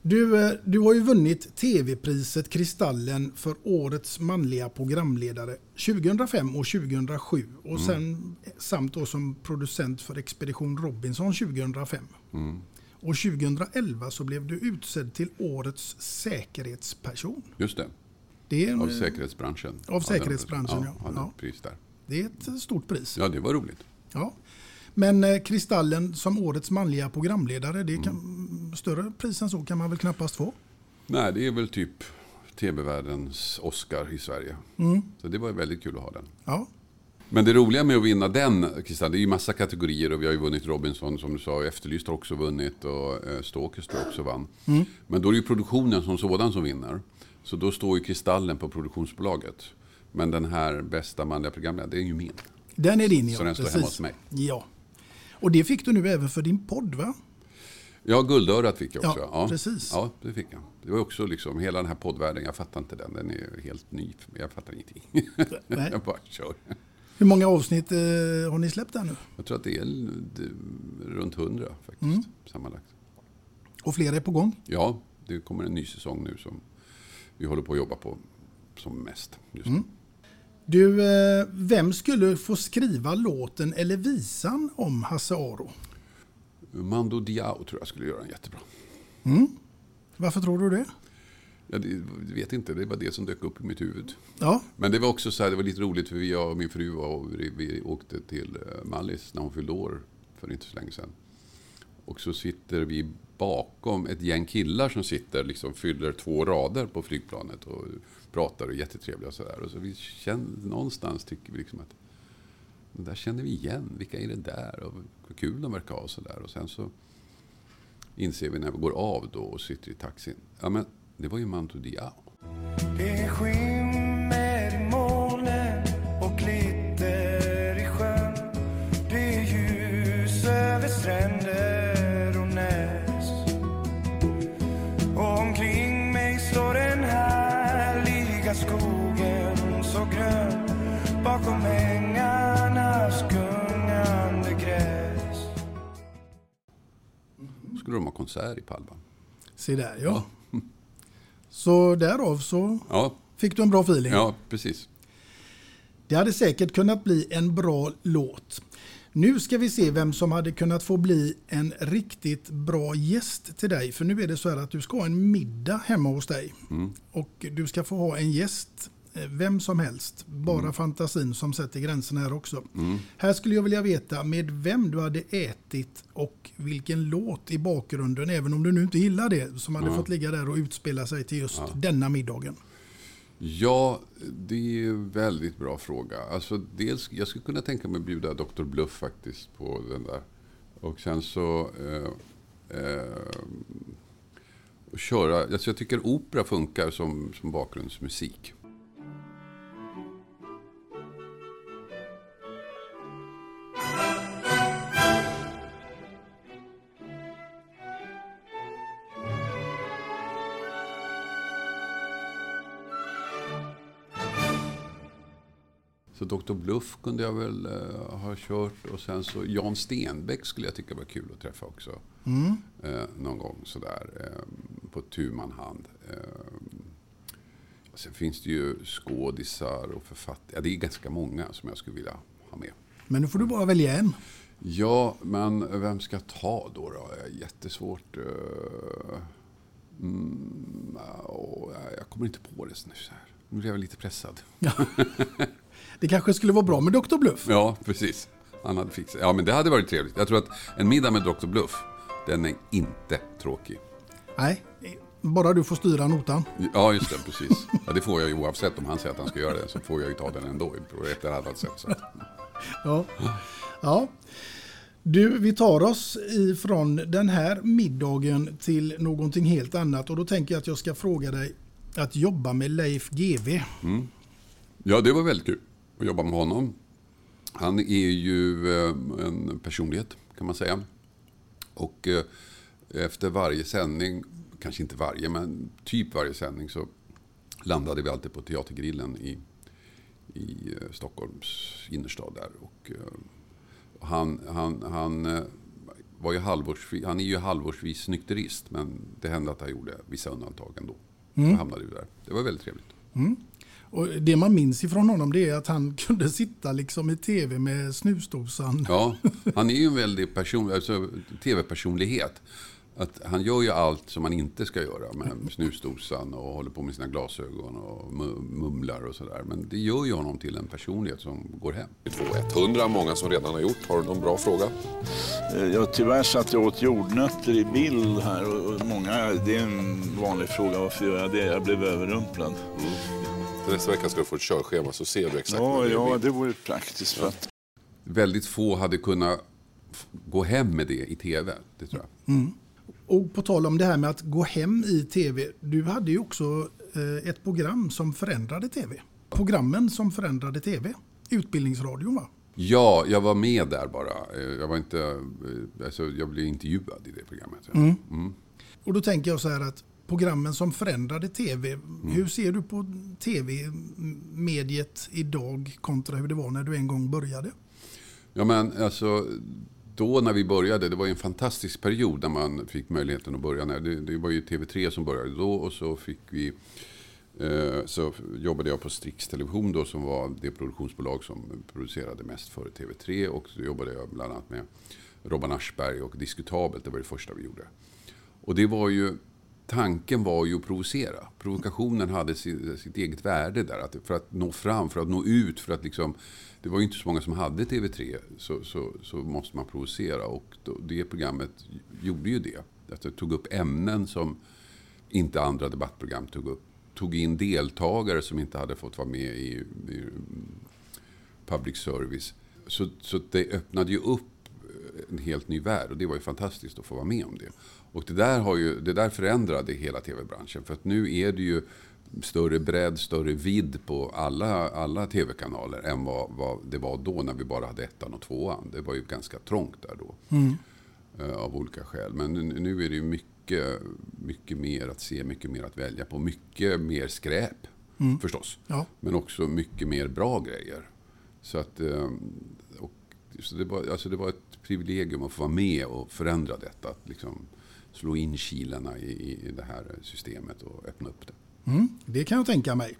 Du, eh, du har ju vunnit TV-priset Kristallen för årets manliga programledare 2005 och 2007 och Mm. sen samt då som producent för Expedition Robinson 2005. Mm. Och 2011 så blev du utsedd till årets säkerhetsperson. Just det. Det är Av eh, säkerhetsbranschen. Av säkerhetsbranschen, ja. ja. Ja. pris där. Det är ett stort pris. Ja, det var roligt. Ja. Men eh, Kristallen som årets manliga programledare, det kan, Mm. större pris än så kan man väl knappast få. Nej, det är väl typ tv-världens Oscar i Sverige. Mm. Så det var väldigt kul att ha den. Ja. Men det roliga med att vinna den, Christian, det är ju massa kategorier och vi har ju vunnit Robinson som du sa, Efterlyst har också vunnit och eh, Stalkers tror också vann. Mm. Men då är det ju produktionen som sådan som vinner. Så då står ju Kristallen på produktionsbolaget. Men den här bästa manliga programledaren, det är ju min. Den är din ja. Så den står precis. hemma hos mig. Ja. Och det fick du nu även för din podd va? Ja, Guldörat fick jag också. Ja, precis. Ja, det fick jag. Det var också liksom, hela den här poddvärlden, jag fattar inte den. Den är helt ny för mig. Jag fattar ingenting. Nej. jag bara kör. Hur många avsnitt eh, har ni släppt där nu? Jag tror att det är runt hundra faktiskt, Mm. sammanlagt. Och fler är på gång? Ja, det kommer en ny säsong nu som vi håller på att jobba på som mest. Just nu. Mm. Du, eh, vem skulle få skriva låten eller visan om Hasse Aro? Mando Diao tror jag skulle göra en jättebra. Mm. Varför tror du det? Ja, det, jag vet inte, det var det som dök upp i mitt huvud. Ja. Men det var också så här, det var lite roligt för jag och min fru var, och vi, vi åkte till eh, Mallis när hon fyllde år för inte så länge sedan. Och så sitter vi bakom ett gäng killar som sitter, liksom fyller två rader på flygplanet och pratar och är jättetrevliga och sådär. Och så vi känner, någonstans tycker vi liksom att det där känner vi igen, vilka är det där? Och vad kul de verkar ha och sådär. Och sen så inser vi när vi går av då och sitter i taxin. Ja men det var ju Manto Diao. Konsert i Palma. Se där ja. Så därav så Ja, fick du en bra feeling. ja precis. Det hade säkert kunnat bli en bra låt. Nu ska vi se vem som hade kunnat få bli en riktigt bra gäst till dig. För nu är det så här att du ska ha en middag hemma hos dig. Mm. Och du ska få ha en gäst, vem som helst. Bara fantasin som sätter gränserna här också. Mm. Här skulle jag vilja veta med vem du hade ätit och vilken låt i bakgrunden, även om du nu inte gillar det, som hade Ja. fått ligga där och utspela sig till just Ja. denna middagen. Ja, det är en väldigt bra fråga. Alltså, dels, jag skulle kunna tänka mig att bjuda Dr. Bluff faktiskt på den där. Och sen så... Eh, eh, köra, alltså jag tycker opera funkar som, som bakgrundsmusik. Dr. Bluff kunde jag väl eh, ha kört och sen så Jan Stenbeck skulle jag tycka var kul att träffa också. Mm. Eh, någon gång sådär eh, på tu man hand. Eh, sen finns det ju skådisar och författare. Ja, det är ganska många som jag skulle vilja ha med. Men nu får du bara välja en. Ja, men vem ska jag ta då? då? Jättesvårt. eh, Mm, jag kommer inte på det nu. Så här. Nu blev jag lite pressad. Det kanske skulle vara bra med Dr. Bluff. Ja, precis. Han hade fixat. Ja, men det hade varit trevligt. Jag tror att en middag med Dr. Bluff, den är inte tråkig. Nej, bara du får styra notan. Ja, just det. Precis. Ja, det får jag ju oavsett om han säger att han ska göra det. Så får jag ju ta den ändå på ett eller annat sätt. Så. Ja. ja. Du, vi tar oss ifrån den här middagen till någonting helt annat. Och då tänker jag att jag ska fråga dig att jobba med Leif GW. Mm. Ja, det var väldigt kul att jobba med honom. Han är ju eh, en personlighet, kan man säga. Och eh, efter varje sändning, kanske inte varje, men typ varje sändning så landade vi alltid på Teatergrillen i, i eh, Stockholms innerstad där. Och, han, han, han, var ju halvårsvis, han är ju halvårsvis nykterist, men det hände att han gjorde vissa undantag ändå. Mm. Så hamnade vi där. Det var väldigt trevligt. Mm. Och det man minns ifrån honom det är att han kunde sitta liksom i tv med snusdosan. Ja, han är ju en väldigt person, alltså, tv-personlighet. Att han gör ju allt som man inte ska göra med snusdosan och håller på med sina glasögon och mu- mumlar och sådär. Men det gör ju honom till en personlighet som går hem. 100, många som redan har gjort. Har du någon bra fråga? Eh, Ja, tyvärr satt jag åt jordnötter i bild här och många, det är en vanlig fråga varför gör jag det? Jag blev överrumplad. Till nästa vecka ska du få ett körschema så ser du exakt Ja, vad det ja, det vore praktiskt för att Väldigt få hade kunnat gå hem med det i tv, det tror jag. Mm. Och på tal om det här med att gå hem i tv. Du hade ju också eh, ett program som förändrade tv. Programmen som förändrade tv. Utbildningsradion va? Ja, jag var med där bara. Eh, Jag var inte, eh, alltså, jag blev intervjuad i det programmet. Mm. Mm. Och då tänker jag så här att programmen som förändrade tv. Hur ser du på tv-mediet idag kontra hur det var när du en gång började? Ja men alltså, då när vi började, det var en fantastisk period när man fick möjligheten att börja. Det, det var ju TV3 som började då och så fick vi eh, så jobbade jag på Strix Television då som var det produktionsbolag som producerade mest för TV3 och så jobbade jag bland annat med Robban Aschberg och Diskutabelt, det var det första vi gjorde. Och det var ju, tanken var ju att provocera. Provokationen hade sitt, sitt eget värde där. Att, för att nå fram, för att nå ut, för att liksom... Det var ju inte så många som hade TV3, så, så, så måste man provocera. Och då, det programmet gjorde ju det. Att det tog upp ämnen som inte andra debattprogram tog upp. Tog in deltagare som inte hade fått vara med i, i public service. Så, så det öppnade ju upp en helt ny värld och det var ju fantastiskt att få vara med om det. Och det där, har ju, det där förändrade hela tv-branschen för att nu är det ju större bredd, större vidd på alla, alla tv-kanaler än vad, vad det var då när vi bara hade ettan och tvåan. Det var ju ganska trångt där då. Mm. eh, Av olika skäl. Men nu, nu är det ju mycket, mycket mer att se, mycket mer att välja på. Mycket mer skräp Mm. förstås. Ja. Men också mycket mer bra grejer. Så, att, eh, och, så det, var, alltså det var ett privilegium att få vara med och förändra detta. Att liksom slå in kilarna i, i det här systemet och öppna upp det. Mm, det kan jag tänka mig.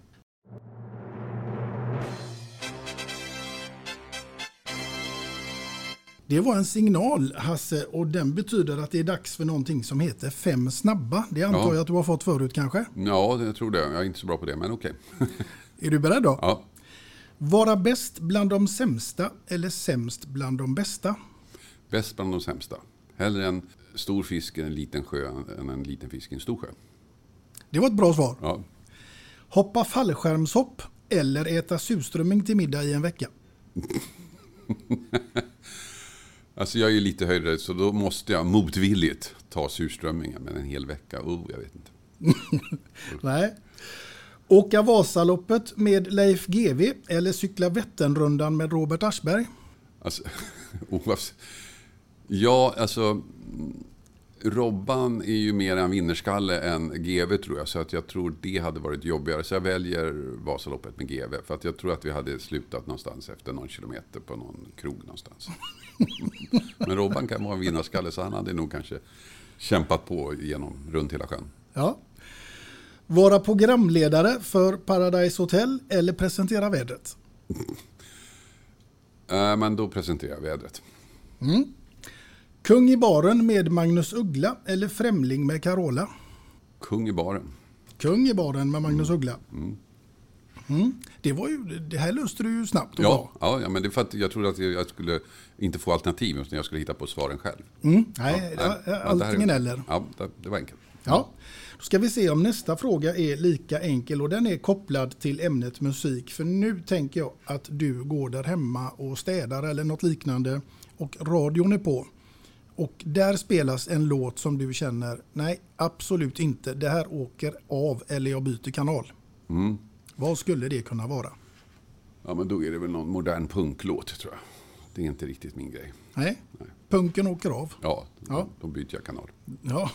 Det var en signal Hasse och den betyder att det är dags för någonting som heter Fem snabba. Det antar Ja. jag att du har fått förut kanske? Ja, jag tror det. Jag är inte så bra på det, men okej. Är du beredd då? Ja. Vara bäst bland de sämsta eller sämst bland de bästa? Bäst bland de sämsta. Hellre en stor fisk i en liten sjö än en liten fisk i en stor sjö. Det var ett bra svar. Ja. Hoppa fallskärmshopp eller äta surströmming till middag i en vecka? Alltså jag är ju lite höjdare så då måste jag motvilligt ta surströmmingen. Men en hel vecka, oh, jag vet inte. Nej. Åka Vasaloppet med Leif GW eller cykla Vätternrundan med Robert Aschberg? Alltså, oavsett. Ja, alltså. Robban är ju mer en vinnarskalle än GV tror jag. Så att jag tror det hade varit jobbigare. Så jag väljer Vasaloppet med GV. För att jag tror att vi hade slutat någonstans efter någon kilometer på någon krog någonstans. Men Robban kan vara en vinnarskalle så han hade nog kanske kämpat på genom runt hela sjön. Ja. Vara programledare för Paradise Hotel eller presentera vädret? Äh, men då presenterar jag vädret. Mm. Kung i baren med Magnus Uggla eller Främling med Carola? Kung i baren. Kung i baren med Magnus Uggla. Mm. Mm. Det, var ju, det här löste du ju snabbt och Ja, ja, ja, men det är för att jag trodde att jag skulle inte få alternativ utan jag skulle hitta på svaren själv. Mm. Nej, Ja, antingen här- eller. Ja, det, det var enkelt. Ja. Då ska vi se om nästa fråga är lika enkel och den är kopplad till ämnet musik. För nu tänker jag att du går där hemma och städar eller något liknande och radion är på. Och där spelas en låt som du känner, nej absolut inte, det här åker av eller jag byter kanal. Mm. Vad skulle det kunna vara? Ja, men då är det väl någon modern punklåt tror jag. Det är inte riktigt min grej. Nej, punken åker av. Ja, Ja. då byter jag kanal. Ja.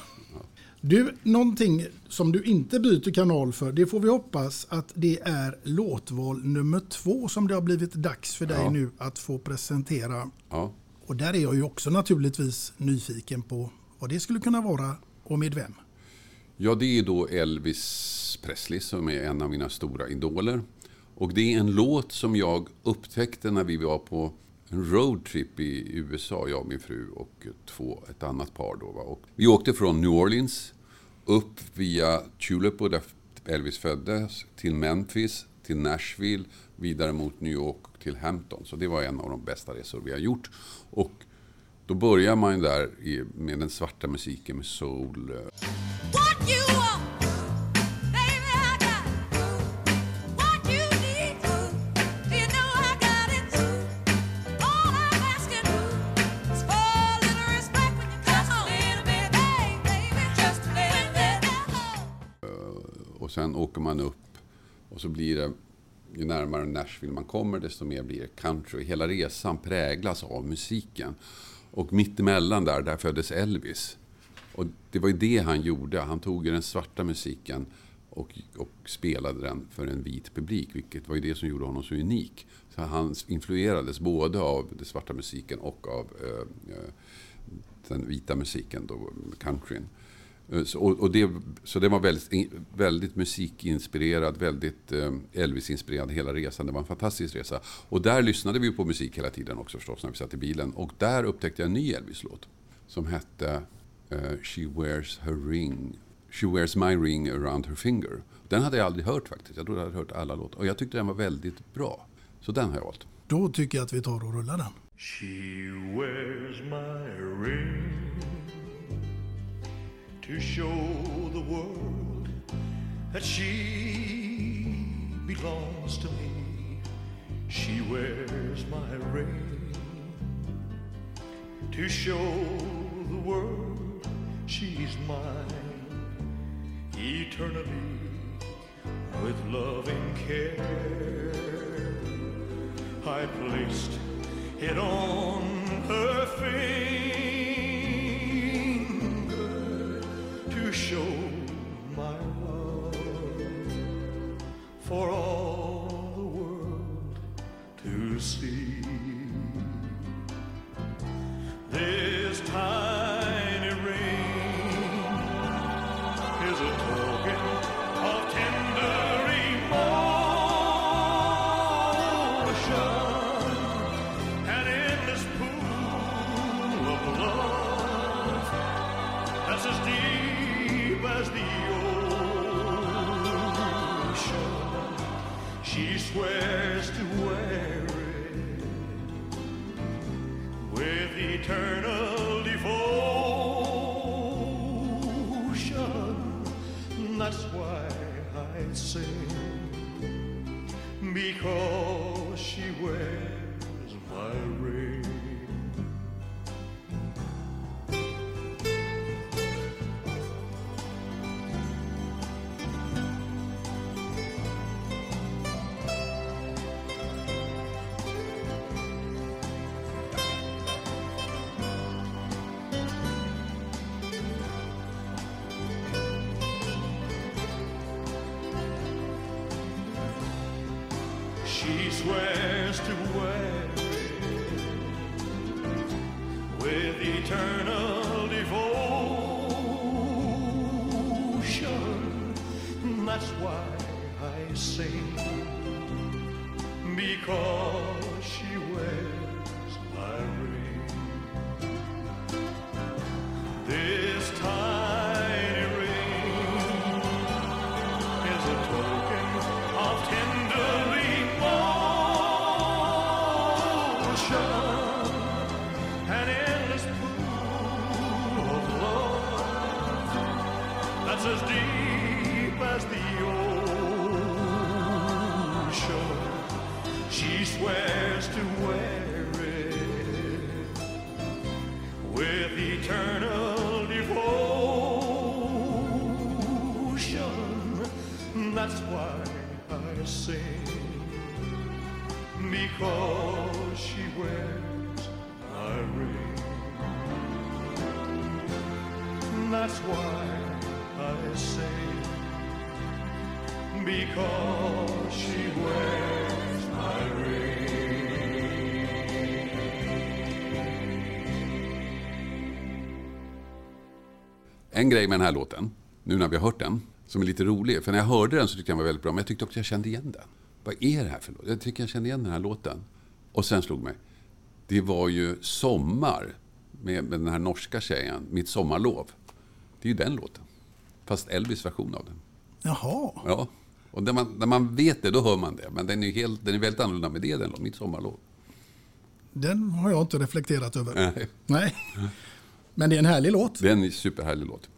Du, någonting som du inte byter kanal för, det får vi hoppas att det är låtval nummer två som det har blivit dags för dig Ja. nu att få presentera. Ja. Och där är jag ju också naturligtvis nyfiken på vad det skulle kunna vara och med vem. Ja, det är då Elvis Presley som är en av mina stora idoler. Och det är en låt som jag upptäckte när vi var på en roadtrip i USA, jag och min fru och två, ett annat par. Då, va? Och vi åkte från New Orleans upp via Tulip, där Elvis föddes, till Memphis, till Nashville, vidare mot New York till Hampton. Så det var en av de bästa resor vi har gjort. Och då börjar man där i- med den svarta musiken med soul. Och sen åker man upp och så blir det, ju närmare Nashville man kommer desto mer blir det country. Hela resan präglas av musiken. Och mittemellan där, där föddes Elvis. Och det var ju det han gjorde. Han tog ju den svarta musiken och, och spelade den för en vit publik. Vilket var ju det som gjorde honom så unik. Så han influerades både av den svarta musiken och av eh, eh den vita musiken, då, countryn. Eh, Så, och, och det, så det var väldigt, väldigt musikinspirerad, väldigt eh, Elvis-inspirerad hela resan. Det var en fantastisk resa. Och där lyssnade vi på musik hela tiden också förstås när vi satt i bilen. Och där upptäckte jag en ny Elvis-låt som hette eh, She wears her ring. She wears my ring around her finger. Den hade jag aldrig hört faktiskt. Jag trodde jag hade hört alla låtar. Och jag tyckte den var väldigt bra. Så den har jag valt. Då tycker jag att vi tar och rullar den. She wears my ring to show the world that she belongs to me. She wears my ring to show the world she's mine eternally with loving care. I placed it on her finger That's why I sing because En grej med den här låten, nu när vi har hört den, som är lite rolig. För när jag hörde den så tyckte jag den var väldigt bra, men jag tyckte också jag kände igen den. Vad är det här för låt? Jag tycker jag kände igen den här låten. Och sen slog mig, det var ju Sommar med, med den här norska tjejen, Mitt sommarlov. Det är ju den låten. Fast Elvis version av den. Jaha. Ja. Och när man, när man vet det, då hör man det. Men den är, helt, den är väldigt annorlunda med det, den låten, Mitt sommarlov. Den har jag inte reflekterat över. Nej. Nej. Men det är en härlig låt. Det är en superhärlig låt.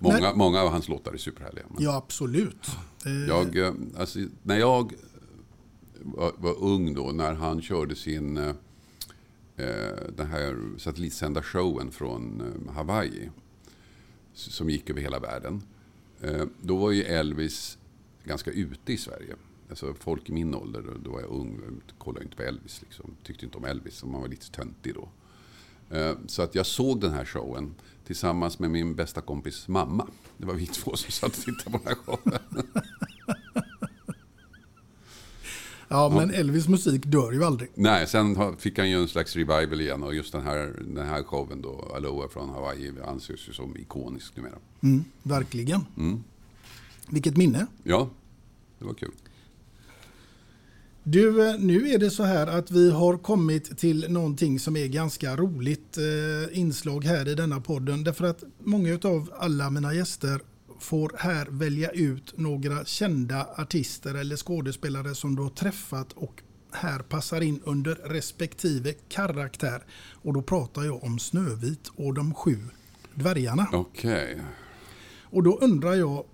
Många, Men- många av hans låtar är superhärliga. Men Ja, absolut. Eh, Jag, eh, alltså, när jag var, var ung då, när han körde sin eh, eh, den här satellitsända showen från eh, Hawaii, som gick över hela världen. Eh, då var ju Elvis ganska ute i Sverige. Alltså folk i min ålder, då- var jag ung, kollade inte på Elvis. Liksom. Tyckte inte om Elvis, man var lite töntig då. Eh, Så att jag såg den här showen tillsammans med min bästa kompis mamma. Det var vi två som satt och tittade på den här showen. Ja, men Elvis musik dör ju aldrig. Nej, sen fick han ju en slags revival igen och just den här, den här showen då, Aloha från Hawaii, anses ju som ikonisk numera. Mm, verkligen. Mm. Vilket minne. Ja, det var kul. Du, eh, nu är det så här att vi har kommit till någonting som är ganska roligt eh, inslag här i denna podden. Därför att många av alla mina gäster får här välja ut några kända artister eller skådespelare som du har träffat och här passar in under respektive karaktär. Och då pratar jag om Snövit och de sju dvärgarna. Okej. Och då undrar jag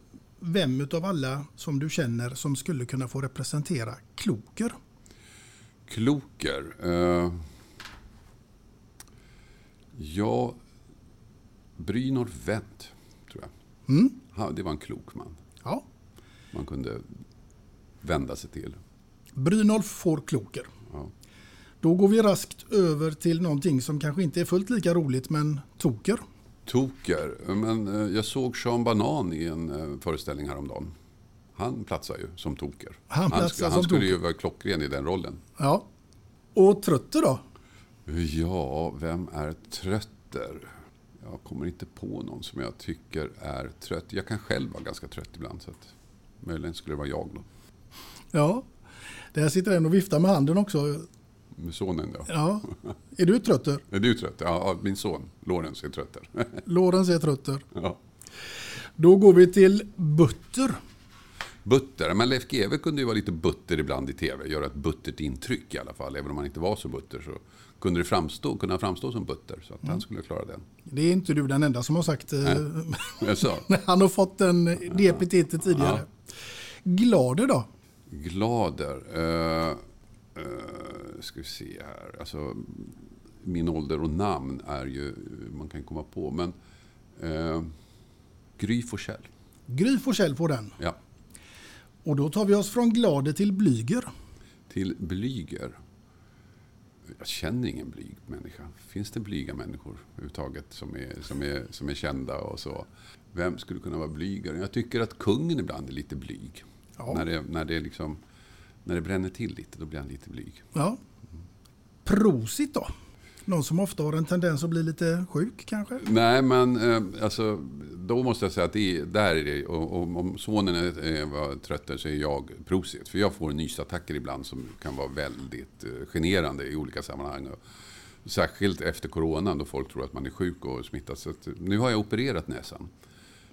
vem utav alla som du känner som skulle kunna få representera Kloker? Kloker. Eh, ja, Brynolf Wendt, tror jag. Mm. Han, det var en klok man. Ja. Man kunde vända sig till. Brynolf får Kloker. Ja. Då går vi raskt över till någonting som kanske inte är fullt lika roligt men Toker. Toker. Men eh, jag såg Sean Banan i en eh, föreställning häromdagen. Han platsar ju som toker. Han platsar skulle, som han skulle toker. ju vara klockren i den rollen. Ja. Och Trötter då? Ja, vem är trötter? Jag kommer inte på någon som jag tycker är trött. Jag kan själv vara ganska trött ibland. Så att möjligen skulle det vara jag då. Ja. Där sitter en och viftar med handen också. Med sonen då. Ja. Är du Trötter? Är du trött? Ja, ja, min son Lorenz är trötter. Lorentz är Trötter. ja. Då går vi till Butter. Butter. Men Leif GW kunde ju vara lite butter ibland i tv. Göra ett buttert intryck i alla fall. Även om han inte var så butter så kunde det framstå, kunna framstå som butter. Så att han skulle klara den. Det är inte du den enda som har sagt. eh. Han har fått den, det epitetet tidigare. Glader då? Glader. Uh, uh, ska vi se här. Alltså, min ålder och namn är ju, man kan komma på. Men uh, Gry Forssell. Gry Forssell får den. Ja. Och då tar vi oss från Glader till Blyger. Till Blyger. Jag känner ingen blyg människa. Finns det blyga människor överhuvudtaget som är, som är, som är kända och så? Vem skulle kunna vara blygare? Jag tycker att kungen ibland är lite blyg. Ja. När, det, när det är liksom... när det bränner till lite, då blir han lite blyg. Ja. Prosit då? Någon som ofta har en tendens att bli lite sjuk kanske? Nej, men eh, alltså, då måste jag säga att det är, där är det, och, och, om sonen är, är, var trött så är jag prosit. För jag får nysattacker ibland som kan vara väldigt eh, generande i olika sammanhang. Särskilt efter coronan då folk tror att man är sjuk och smittas. Nu har jag opererat näsan.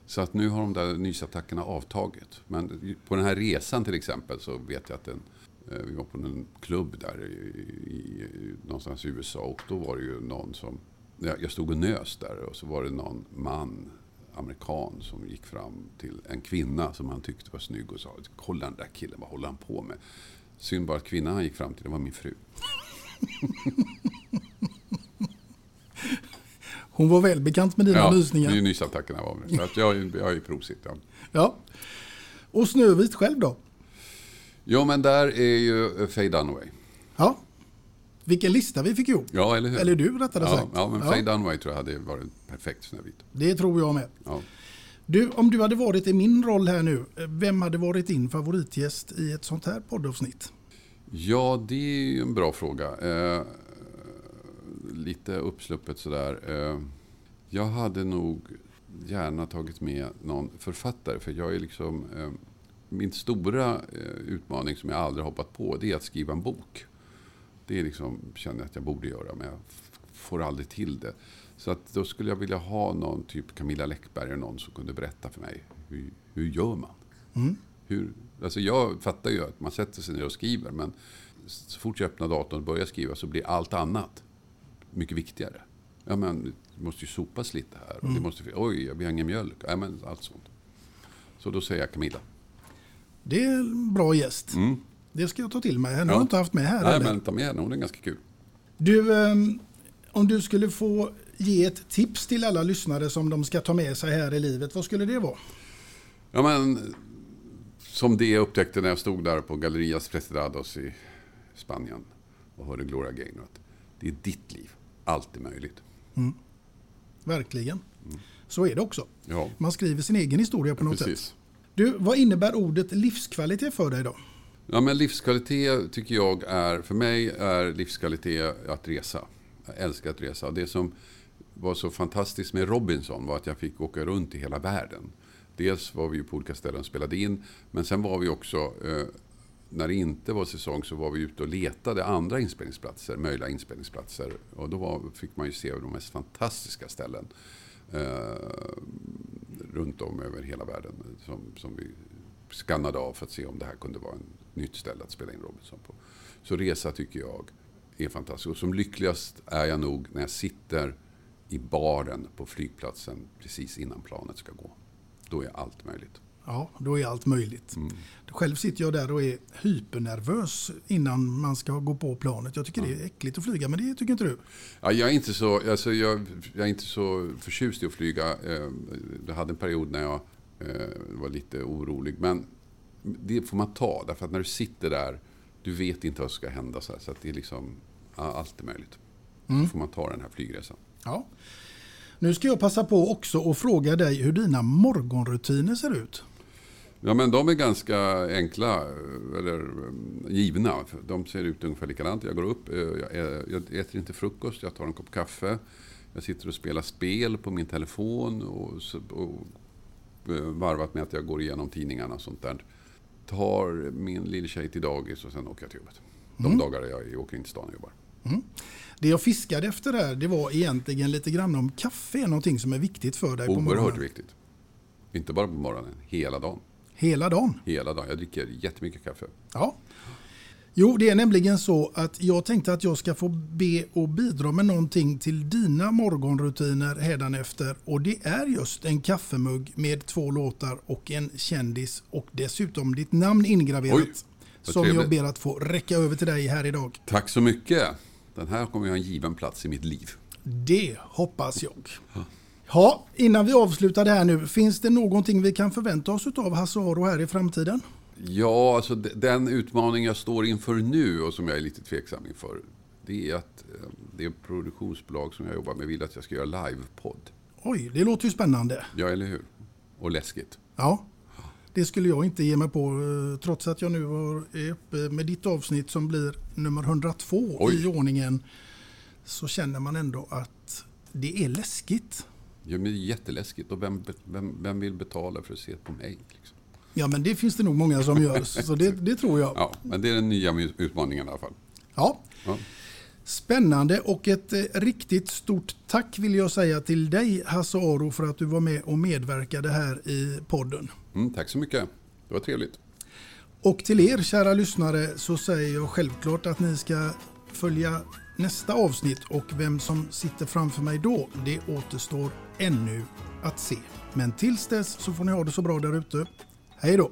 Så att nu har de där nysattackerna avtagit. Men på den här resan till exempel så vet jag att den, eh, vi var på en klubb där i, i, någonstans i USA och då var det ju någon som, jag stod och nös där och så var det någon man, amerikan, som gick fram till en kvinna som han tyckte var snygg och sa Kolla den där killen, vad håller han på med? Synd bara att kvinnan han gick fram till, det var min fru. Hon var välbekant med dina ja, nysningar. är nysattackerna var det. Så att jag, jag är prosit. Ja. Ja. Och Snövit själv då? ja, men där är ju Faye Dunaway. Ja. Vilken lista vi fick ihop. Ja, eller hur? Eller du rättare ja, sagt. Ja, men Ja. Faye Dunaway tror jag hade varit perfekt Snövit. Det tror jag med. Ja. Du, om du hade varit i min roll här nu, vem hade varit din favoritgäst i ett sånt här poddavsnitt? Ja, det är ju en bra fråga. Lite uppsluppet sådär. Eh, jag hade nog gärna tagit med någon författare. För jag är liksom... Eh, min stora eh, utmaning som jag aldrig hoppat på, det är att skriva en bok. Det är liksom, känner jag att jag borde göra, men jag får aldrig till det. Så att då skulle jag vilja ha någon, typ Camilla Läckberg eller någon som kunde berätta för mig. Hur, hur gör man? Mm. Hur, alltså jag fattar ju att man sätter sig ner och skriver, men så fort jag öppnar datorn och börjar skriva så blir allt annat mycket viktigare. Ja, men det måste ju sopas lite här. Och det Mm. måste, oj, vi har ingen mjölk. Ja, men allt sånt. Så då säger jag Camilla. Det är en bra gäst. Mm. Det ska jag ta till mig. Henne har jag inte haft med här Nej, heller. men ta med henne. Hon är ganska kul. Du, ehm, om du skulle få ge ett tips till alla lyssnare som de ska ta med sig här i livet, vad skulle det vara? Ja, men som det jag upptäckte när jag stod där på Gallerias Presidados i Spanien och hörde Gloria Gaynor. Att det är ditt liv. Allt är möjligt. Mm. Verkligen. Så är det också. Ja, Man skriver sin egen historia på något precis. sätt. Du, vad innebär ordet livskvalitet för dig då? Ja, men livskvalitet tycker jag är, för mig är livskvalitet att resa. Jag älskar att resa. Det som var så fantastiskt med Robinson var att jag fick åka runt i hela världen. Dels var vi på olika ställen och spelade in, men sen var vi också, eh, när det inte var säsong så var vi ute och letade andra inspelningsplatser, möjliga inspelningsplatser. Och då var, fick man ju se de mest fantastiska ställen eh, runt om över hela världen som, som vi skannade av för att se om det här kunde vara ett nytt ställe att spela in Robinson på. Så resa tycker jag är fantastiskt. Och som lyckligast är jag nog när jag sitter i baren på flygplatsen precis innan planet ska gå. Då är allt möjligt. Ja, då är allt möjligt. Mm. Själv sitter jag där och är hypernervös innan man ska gå på planet. Jag tycker det är äckligt att flyga, men det tycker inte du? Ja, jag, är inte så, alltså jag, jag är inte så förtjust i att flyga. Eh, Jag hade en period när jag eh, var lite orolig. Men det får man ta, därför att när du sitter där, du vet inte vad som ska hända. Så, så det är liksom, ja, allt är möjligt. Mm. Då får man ta den här flygresan. Ja. Nu ska jag passa på också att fråga dig hur dina morgonrutiner ser ut. Ja, men de är ganska enkla, eh, eller eh, givna. De ser ut ungefär likadant. Jag går upp, eh, jag ä- jag äter inte frukost, jag tar en kopp kaffe. Jag sitter och spelar spel på min telefon och, och eh, varvat med att jag går igenom tidningarna och sånt där. Tar min lilltjej till dagis och sen åker jag till jobbet. De Mm. dagar jag åker in till stan och jobbar. Mm. Det jag fiskade efter här, det var egentligen lite grann om kaffe är någonting som är viktigt för dig på Oerhört morgonen. viktigt. Inte bara på morgonen, hela dagen. Hela dagen. Hela dagen. Jag dricker jättemycket kaffe. Ja. Jo, det är nämligen så att jag tänkte att jag ska få be och bidra med någonting till dina morgonrutiner hädanefter. Och det är just en kaffemugg med två låtar och en kändis och dessutom ditt namn ingraverat. Oj, som jag trevligt. ber att få räcka över till dig här idag. Tack så mycket. Den här kommer jag ha en given plats i mitt liv. Det hoppas jag. Ja, innan vi avslutar det här nu, finns det någonting vi kan förvänta oss av Hasse Aro här i framtiden? Ja, alltså den utmaning jag står inför nu och som jag är lite tveksam inför. Det är att eh, det produktionsbolag som jag jobbar med vill att jag ska göra livepodd. Oj, det låter ju spännande. Ja, eller hur? Och läskigt. Ja. Det skulle jag inte ge mig på eh, trots att jag nu är uppe med ditt avsnitt som blir nummer 102 Oj. i ordningen. Så känner man ändå att det är läskigt. Ja, men det är jätteläskigt. Och vem, vem, vem vill betala för att se på mig? Liksom? Ja men det finns det nog många som gör, så det, det tror jag. Ja, men det är den nya utmaningen i alla fall. Ja. Ja. Spännande och ett eh, riktigt stort tack vill jag säga till dig Hasse Aro för att du var med och medverkade här i podden. Mm, tack så mycket. Det var trevligt. Och till er kära lyssnare så säger jag självklart att ni ska följa nästa avsnitt och vem som sitter framför mig då, det återstår ännu att se. Men tills dess så får ni ha det så bra där ute. Hej då!